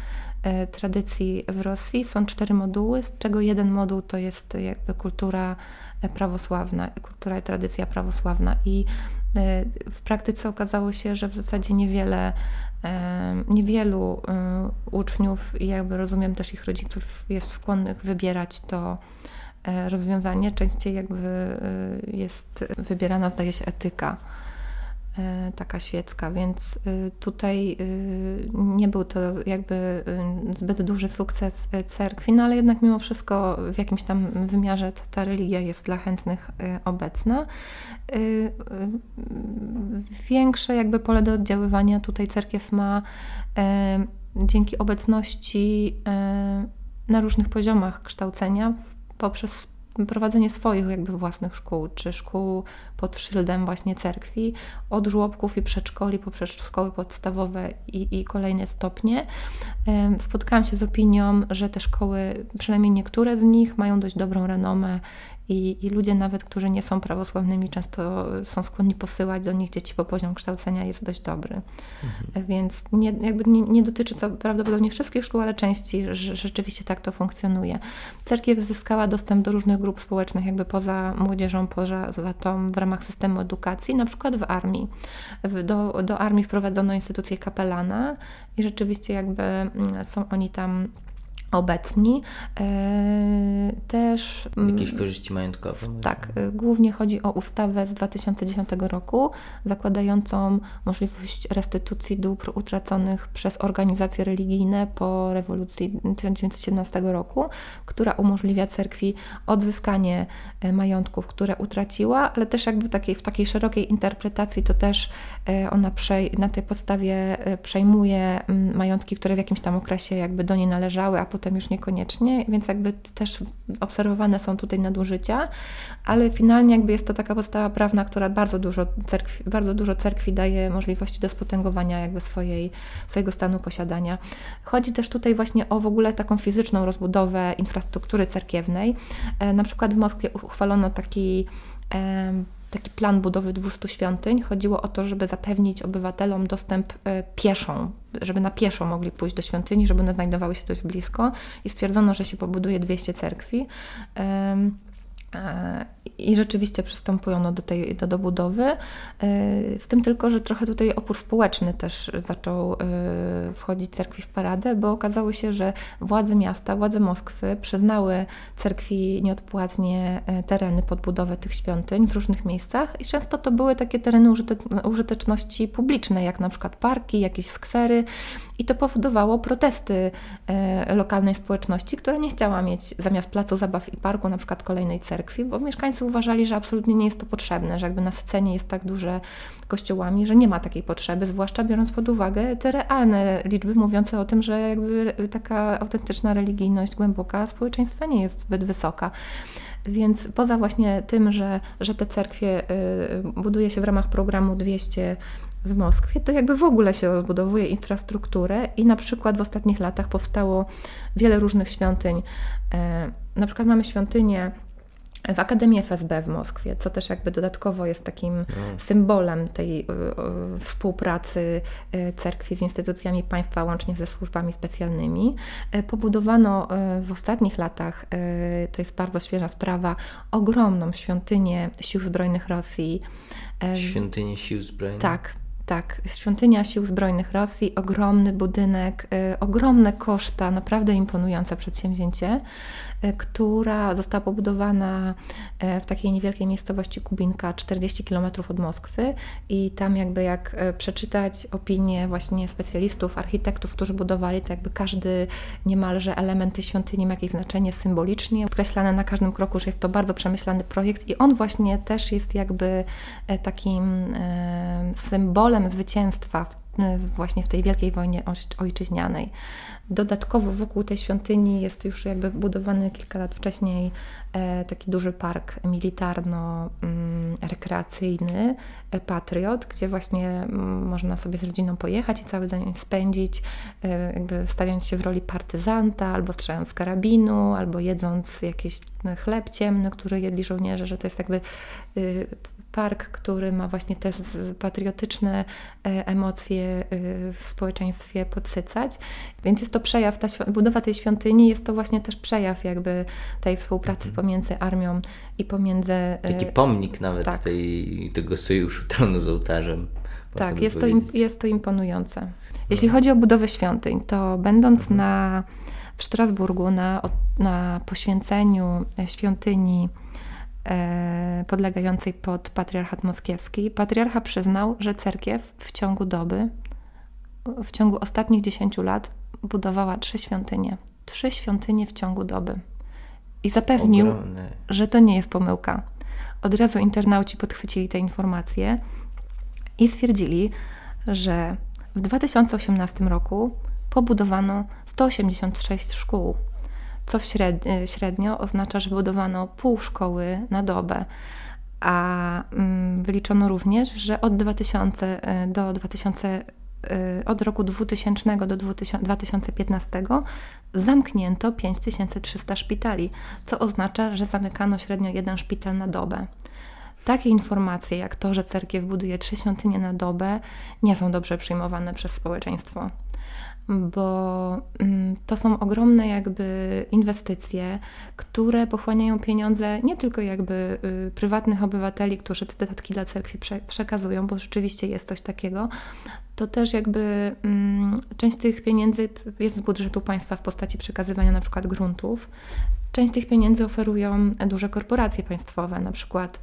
tradycji w Rosji. Są cztery moduły, z czego jeden moduł to jest jakby kultura prawosławna, kultura i tradycja prawosławna. I w praktyce okazało się, że w zasadzie niewiele, e, niewielu e, uczniów i jakby rozumiem też ich rodziców jest skłonnych wybierać to e, rozwiązanie. Częściej jakby e, jest wybierana, zdaje się, etyka e, taka świecka, więc y, tutaj y, nie był to jakby y, zbyt duży sukces cerkwi, no ale jednak mimo wszystko w jakimś tam wymiarze ta, religia jest dla chętnych obecna. Większe jakby pole do oddziaływania tutaj cerkiew ma dzięki obecności na różnych poziomach kształcenia poprzez prowadzenie swoich jakby własnych szkół, czy szkół pod szyldem właśnie cerkwi, od żłobków i przedszkoli poprzez szkoły podstawowe i, i kolejne stopnie. Spotkałam się z opinią, że te szkoły, przynajmniej niektóre z nich, mają dość dobrą renomę I, I ludzie nawet, którzy nie są prawosławnymi, często są skłonni posyłać do nich dzieci, bo poziom kształcenia jest dość dobry. Mhm. Więc nie, jakby nie, nie dotyczy to prawdopodobnie wszystkich szkół, ale części że rzeczywiście tak to funkcjonuje. Cerkiew zyskała dostęp do różnych grup społecznych, jakby poza młodzieżą, poza tą w ramach systemu edukacji, na przykład w armii. Do, do armii wprowadzono instytucję kapelana i rzeczywiście jakby mm, są oni tam obecni. E, też. Mm, Jakieś korzyści majątkowe? Tak, e, głównie chodzi o ustawę z 2010 roku, zakładającą możliwość restytucji dóbr utraconych przez organizacje religijne po rewolucji 1917 roku, która umożliwia cerkwi odzyskanie e, majątków, które utraciła, ale też jakby takiej, w takiej szerokiej interpretacji to też ona na tej podstawie przejmuje mm, majątki, które w jakimś tam okresie jakby do niej należały, a potem potem już niekoniecznie, więc jakby też obserwowane są tutaj nadużycia, ale finalnie jakby jest to taka podstawa prawna, która bardzo dużo cerkwi, bardzo dużo cerkwi daje możliwości do spotęgowania jakby swojej, swojego stanu posiadania. Chodzi też tutaj właśnie o w ogóle taką fizyczną rozbudowę infrastruktury cerkiewnej. E, na przykład w Moskwie uchwalono taki taki plan budowy 200 świątyń. Chodziło o to, żeby zapewnić obywatelom dostęp e, pieszą, żeby na pieszo mogli pójść do świątyni, żeby one znajdowały się dość blisko i stwierdzono, że się pobuduje 200 cerkwi. E, I rzeczywiście przystępujano do tej do dobudowy. E, z tym tylko, że trochę tutaj opór społeczny też zaczął e, wchodzić cerkwi w paradę, bo okazało się, że władze miasta, władze Moskwy przyznały cerkwi nieodpłatnie tereny pod budowę tych świątyń w różnych miejscach i często to były takie tereny użyteczności publicznej, jak na przykład parki, jakieś skwery i to powodowało protesty e, lokalnej społeczności, która nie chciała mieć zamiast placu zabaw i parku na przykład kolejnej cerkwi, bo mieszkańcy uważali, że absolutnie nie jest to potrzebne, że jakby nasycenie jest tak duże kościołami, że nie ma takiej potrzeby, zwłaszcza biorąc pod uwagę te realne liczby mówiące o tym, że jakby taka autentyczna religijność głęboka społeczeństwa nie jest zbyt wysoka. Więc poza właśnie tym, że, że te cerkwie y, buduje się w ramach programu 200 w Moskwie, to jakby w ogóle się rozbudowuje infrastrukturę i na przykład w ostatnich latach powstało wiele różnych świątyń. E, na przykład mamy świątynię w Akademii FSB w Moskwie, co też jakby dodatkowo jest takim no. symbolem tej współpracy e, cerkwi z instytucjami państwa, łącznie ze służbami specjalnymi. Pobudowano w ostatnich latach, to jest bardzo świeża sprawa, ogromną świątynię Sił Zbrojnych Rosji. Świątynię Sił Zbrojnych? Tak, tak, świątynia Sił Zbrojnych Rosji, ogromny budynek, y, ogromne koszta, naprawdę imponujące przedsięwzięcie. E, która została pobudowana e, w takiej niewielkiej miejscowości Kubinka, 40 km od Moskwy. I tam jakby jak e, przeczytać opinie właśnie specjalistów, architektów, którzy budowali, to jakby każdy niemalże element tej świątyni ma jakieś znaczenie symbolicznie, podkreślane na każdym kroku, że jest to bardzo przemyślany projekt. I on właśnie też jest jakby takim symbolem zwycięstwa właśnie w tej wielkiej wojnie ojczyźnianej. Dodatkowo wokół tej świątyni jest już jakby budowany kilka lat wcześniej e, taki duży park militarno-rekreacyjny, e, Patriot, gdzie właśnie mm, można sobie z rodziną pojechać i cały dzień spędzić, e, jakby stawiając się w roli partyzanta, albo strzelając z karabinu, albo jedząc jakiś chleb ciemny, który jedli żołnierze, że to jest jakby y, park, który ma właśnie te patriotyczne e, emocje e, w społeczeństwie podsycać. Więc jest to przejaw, ta budowa tej świątyni jest to właśnie też przejaw jakby tej współpracy mhm. pomiędzy armią i pomiędzy... E, Taki pomnik nawet tak. tej, tego sojuszu tronu z ołtarzem. Tak, jest to, jest to imponujące. Jeśli no. chodzi o budowę świątyń, to będąc mhm. na, w Strasburgu na, na poświęceniu świątyni podlegającej pod patriarchat moskiewski, patriarcha przyznał, że cerkiew w ciągu doby, w ciągu ostatnich 10 lat budowała trzy świątynie. Trzy świątynie w ciągu doby. I zapewnił, Ogromne. że to nie jest pomyłka. Od razu internauci podchwycili te informacje i stwierdzili, że w 2018 roku pobudowano 186 szkół co średnio oznacza, że budowano pół szkoły na dobę. A mm, wyliczono również, że od 2000 e, do 2000 od roku 2000 do 2015 zamknięto 5300 szpitali, co oznacza, że zamykano średnio jeden szpital na dobę. Takie informacje, jak to, że cerkiew buduje trzy świątynie na dobę, nie są dobrze przyjmowane przez społeczeństwo bo mm, to są ogromne jakby inwestycje, które pochłaniają pieniądze nie tylko jakby y, prywatnych obywateli, którzy te dodatki dla cerkwi przekazują, bo rzeczywiście jest coś takiego, to też jakby mm, część tych pieniędzy jest z budżetu państwa w postaci przekazywania na przykład gruntów. Część tych pieniędzy oferują duże korporacje państwowe, na przykład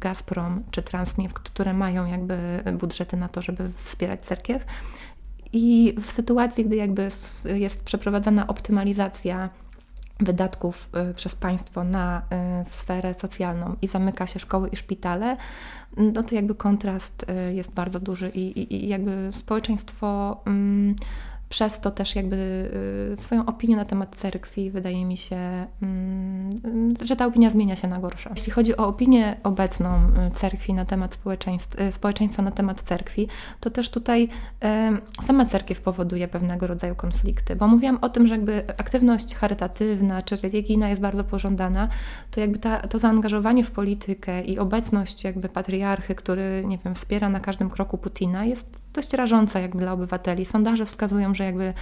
Gazprom czy Transneft, które mają jakby budżety na to, żeby wspierać cerkiew. I w sytuacji, gdy jakby jest przeprowadzana optymalizacja wydatków y, przez państwo na y, sferę socjalną i zamyka się szkoły i szpitale, no to jakby kontrast y, jest bardzo duży i, i, i jakby społeczeństwo mm, przez to też jakby y, swoją opinię na temat cerkwi, wydaje mi się, mm, że ta opinia zmienia się na gorsze. Jeśli chodzi o opinię obecną y, cerkwi na temat społeczeństwa, y, społeczeństwa na temat cerkwi, to też tutaj sama cerkiew powoduje pewnego rodzaju konflikty, bo mówiłam o tym, że jakby aktywność charytatywna czy religijna jest bardzo pożądana, to jakby ta, to zaangażowanie w politykę i obecność jakby patriarchy, który, nie wiem, wspiera na każdym kroku Putina jest dość rażąca jak dla obywateli. Sondaże wskazują, że jakby e,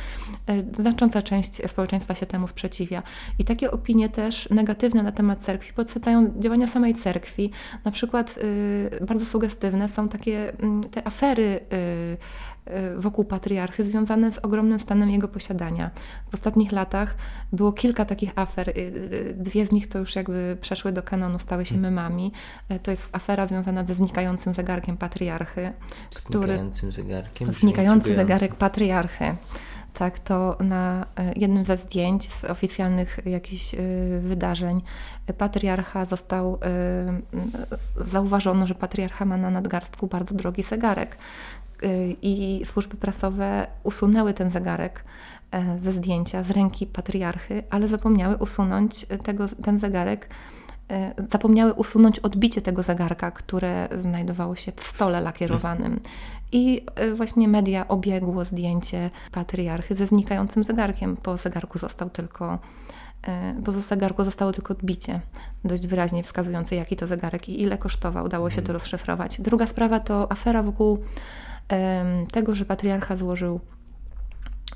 znacząca część społeczeństwa się temu sprzeciwia. I takie opinie też negatywne na temat cerkwi podsycają działania samej cerkwi. Na przykład y, bardzo sugestywne są takie mm, te afery Y, wokół patriarchy związane z ogromnym stanem jego posiadania. W ostatnich latach było kilka takich afer. Y, y, dwie z nich to już jakby przeszły do kanonu, stały się hmm. memami. To jest afera związana ze znikającym zegarkiem patriarchy. Znikającym zegarkiem? Znikający zegarek patriarchy. Tak, to na jednym ze zdjęć z oficjalnych jakichś wydarzeń patriarcha został, zauważono, że patriarcha ma na nadgarstku bardzo drogi zegarek. Y, i służby prasowe usunęły ten zegarek e, ze zdjęcia z ręki patriarchy, ale zapomniały usunąć tego, ten zegarek, e, zapomniały usunąć odbicie tego zegarka, które znajdowało się w stole lakierowanym. I e, właśnie media obiegło zdjęcie patriarchy ze znikającym zegarkiem. Po zegarku został tylko po zegarku zostało tylko odbicie, dość wyraźnie wskazujące, jaki to zegarek i ile kosztował. Udało się to mhm. rozszyfrować. Druga sprawa to afera wokół tego, że patriarcha złożył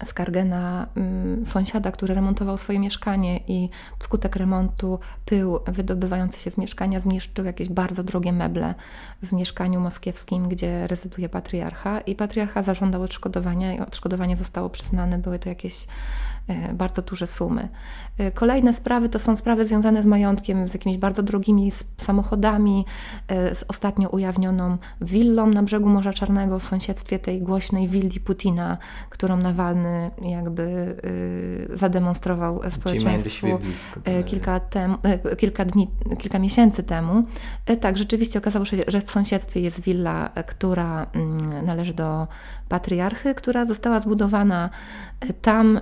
skargę na mm, sąsiada, który remontował swoje mieszkanie i wskutek remontu pył wydobywający się z mieszkania zniszczył jakieś bardzo drogie meble w mieszkaniu moskiewskim, gdzie rezyduje patriarcha i patriarcha zażądał odszkodowania i odszkodowanie zostało przyznane. Były to jakieś bardzo duże sumy. E, kolejne sprawy to są sprawy związane z majątkiem, z jakimiś bardzo drogimi samochodami, e, z ostatnio ujawnioną willą na brzegu Morza Czarnego w sąsiedztwie tej głośnej willi Putina, którą Nawalny jakby zademonstrował społeczeństwu kilka, tem, kilka dni, kilka miesięcy temu. Tak, rzeczywiście okazało się, że w sąsiedztwie jest willa, która mm, należy do patriarchy, która została zbudowana tam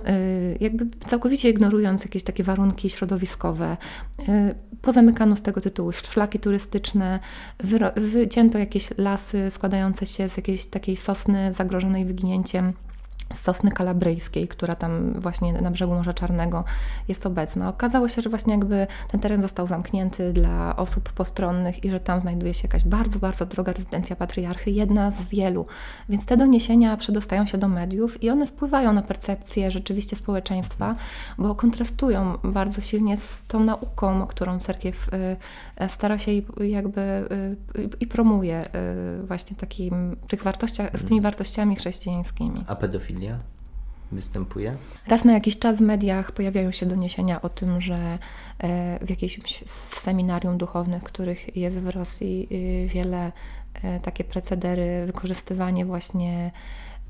jakby całkowicie ignorując jakieś takie warunki środowiskowe. Y, pozamykano z tego tytułu szlaki turystyczne, wycięto jakieś lasy składające się z jakiejś takiej sosny zagrożonej wyginięciem z sosny kalabryjskiej, która tam właśnie na brzegu Morza Czarnego jest obecna. Okazało się, że właśnie jakby ten teren został zamknięty dla osób postronnych i że tam znajduje się jakaś bardzo, bardzo droga rezydencja patriarchy, jedna z wielu. Więc te doniesienia przedostają się do mediów i one wpływają na percepcję rzeczywiście społeczeństwa, bo kontrastują bardzo silnie z tą nauką, którą cerkiew y, stara się i jakby y, i promuje y, właśnie takim, tych wartościach, z tymi wartościami chrześcijańskimi. A pedofilia pedofilia występuje? Raz na jakiś czas w mediach pojawiają się doniesienia o tym, że e, w jakimś seminarium duchownych, których jest w Rosji y, wiele e, takie procedery, wykorzystywanie właśnie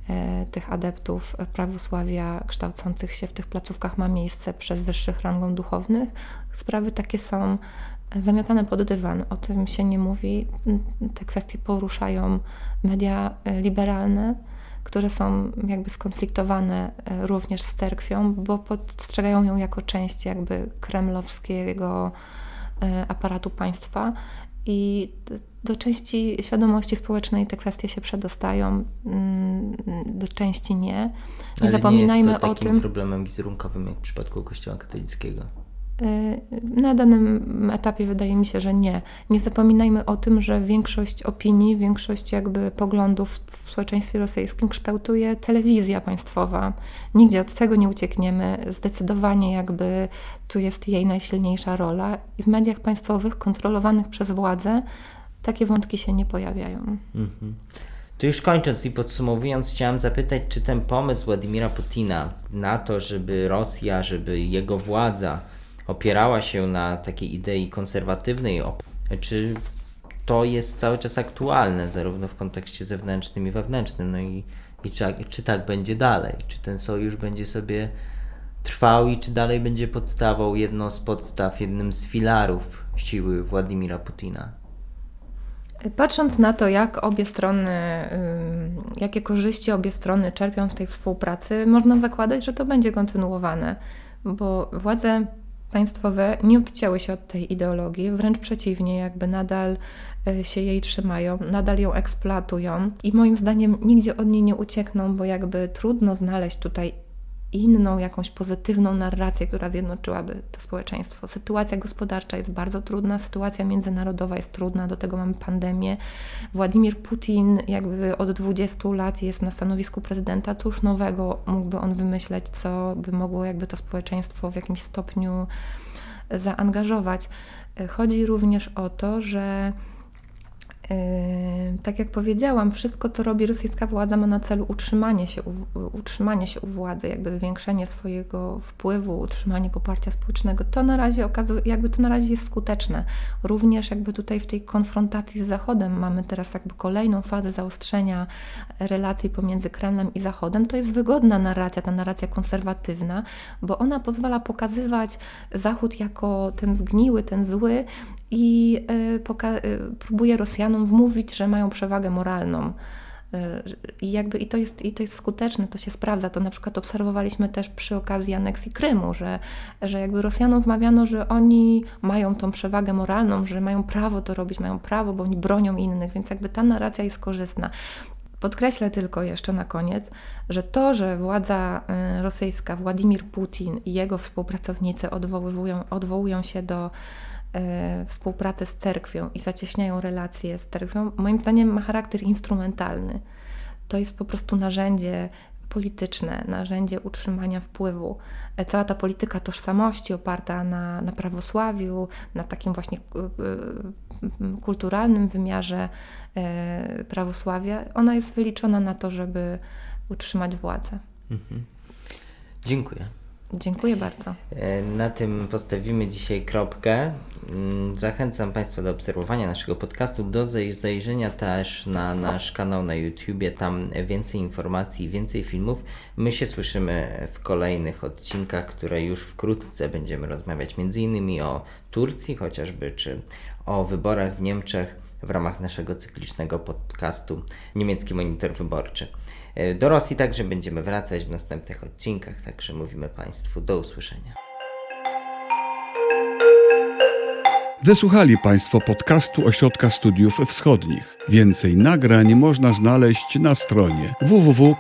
e, tych adeptów prawosławia kształcących się w tych placówkach ma miejsce przez wyższych rangą duchownych. Sprawy takie są zamiatane pod dywan. O tym się nie mówi. Te kwestie poruszają media liberalne które są jakby skonfliktowane e, również z cerkwią, bo postrzegają ją jako część jakby kremlowskiego e, aparatu państwa I do części świadomości społecznej te kwestie się przedostają, mm, do części nie. Nie Ale zapominajmy nie jest to o takim tym. problemem wizerunkowym jak w przypadku Kościoła katolickiego. Y, Na danym etapie wydaje mi się, że nie. Nie zapominajmy o tym, że większość opinii, większość jakby poglądów w społeczeństwie rosyjskim kształtuje telewizja państwowa. Nigdzie od tego nie uciekniemy. Zdecydowanie jakby tu jest jej najsilniejsza rola i w mediach państwowych kontrolowanych przez władzę takie wątki się nie pojawiają. Mhm. To już kończąc i podsumowując, chciałem zapytać, czy ten pomysł Władimira Putina na to, żeby Rosja, żeby jego władza opierała się na takiej idei konserwatywnej, czy to jest cały czas aktualne, zarówno w kontekście zewnętrznym i wewnętrznym, no i, i czy, czy tak będzie dalej, czy ten sojusz będzie sobie trwał i czy dalej będzie podstawą, jedną z podstaw, jednym z filarów siły Władimira Putina. Patrząc na to, jak obie strony, jakie korzyści obie strony czerpią z tej współpracy, można zakładać, że to będzie kontynuowane, bo władze państwowe nie odcięły się od tej ideologii, wręcz przeciwnie, jakby nadal y, się jej trzymają, nadal ją eksploatują i moim zdaniem nigdzie od niej nie uciekną, bo jakby trudno znaleźć tutaj inną, jakąś pozytywną narrację, która zjednoczyłaby to społeczeństwo. Sytuacja gospodarcza jest bardzo trudna, sytuacja międzynarodowa jest trudna, do tego mamy pandemię. Władimir Putin jakby od 20 lat jest na stanowisku prezydenta, cóż nowego mógłby on wymyśleć, co by mogło jakby to społeczeństwo w jakimś stopniu zaangażować. Chodzi również o to, że tak jak powiedziałam, wszystko, co robi rosyjska władza, ma na celu utrzymanie się, u, utrzymanie się u władzy, jakby zwiększenie swojego wpływu, utrzymanie poparcia społecznego. To na razie okazuje, jakby to na razie jest skuteczne. Również jakby tutaj w tej konfrontacji z Zachodem mamy teraz jakby kolejną fazę zaostrzenia relacji pomiędzy Kremlem i Zachodem. To jest wygodna narracja, ta narracja konserwatywna, bo ona pozwala pokazywać Zachód jako ten zgniły, ten zły i y, y, próbuje Rosjanom wmówić, że mają przewagę moralną. Y, I jakby i to, jest, i to jest skuteczne, to się sprawdza. To na przykład obserwowaliśmy też przy okazji aneksji Krymu, że, że jakby Rosjanom wmawiano, że oni mają tą przewagę moralną, że mają prawo to robić, mają prawo, bo oni bronią innych, więc jakby ta narracja jest korzystna. Podkreślę tylko jeszcze na koniec, że to, że władza rosyjska, Władimir Putin i jego współpracownicy odwołują, odwołują się do e, współpracy z cerkwią i zacieśniają relacje z cerkwią, moim zdaniem ma charakter instrumentalny. To jest po prostu narzędzie polityczne, narzędzie utrzymania wpływu. E, Cała ta polityka tożsamości oparta na, na prawosławiu, na takim właśnie y, kulturalnym wymiarze e, prawosławia, ona jest wyliczona na to, żeby utrzymać władzę. Mhm. Dziękuję. Dziękuję bardzo. E, Na tym postawimy dzisiaj kropkę. Mm, Zachęcam Państwa do obserwowania naszego podcastu, do zaj- zajrzenia też na nasz kanał na YouTubie. Tam więcej informacji, więcej filmów. My się słyszymy w kolejnych odcinkach, które już wkrótce będziemy rozmawiać m.in. o Turcji chociażby, czy o wyborach w Niemczech w ramach naszego cyklicznego podcastu Niemiecki Monitor Wyborczy. E, Do Rosji także będziemy wracać w następnych odcinkach, także mówimy Państwu do usłyszenia. Wysłuchali Państwo podcastu Ośrodka Studiów Wschodnich. Więcej nagrań można znaleźć na stronie www.osw.waw.pl.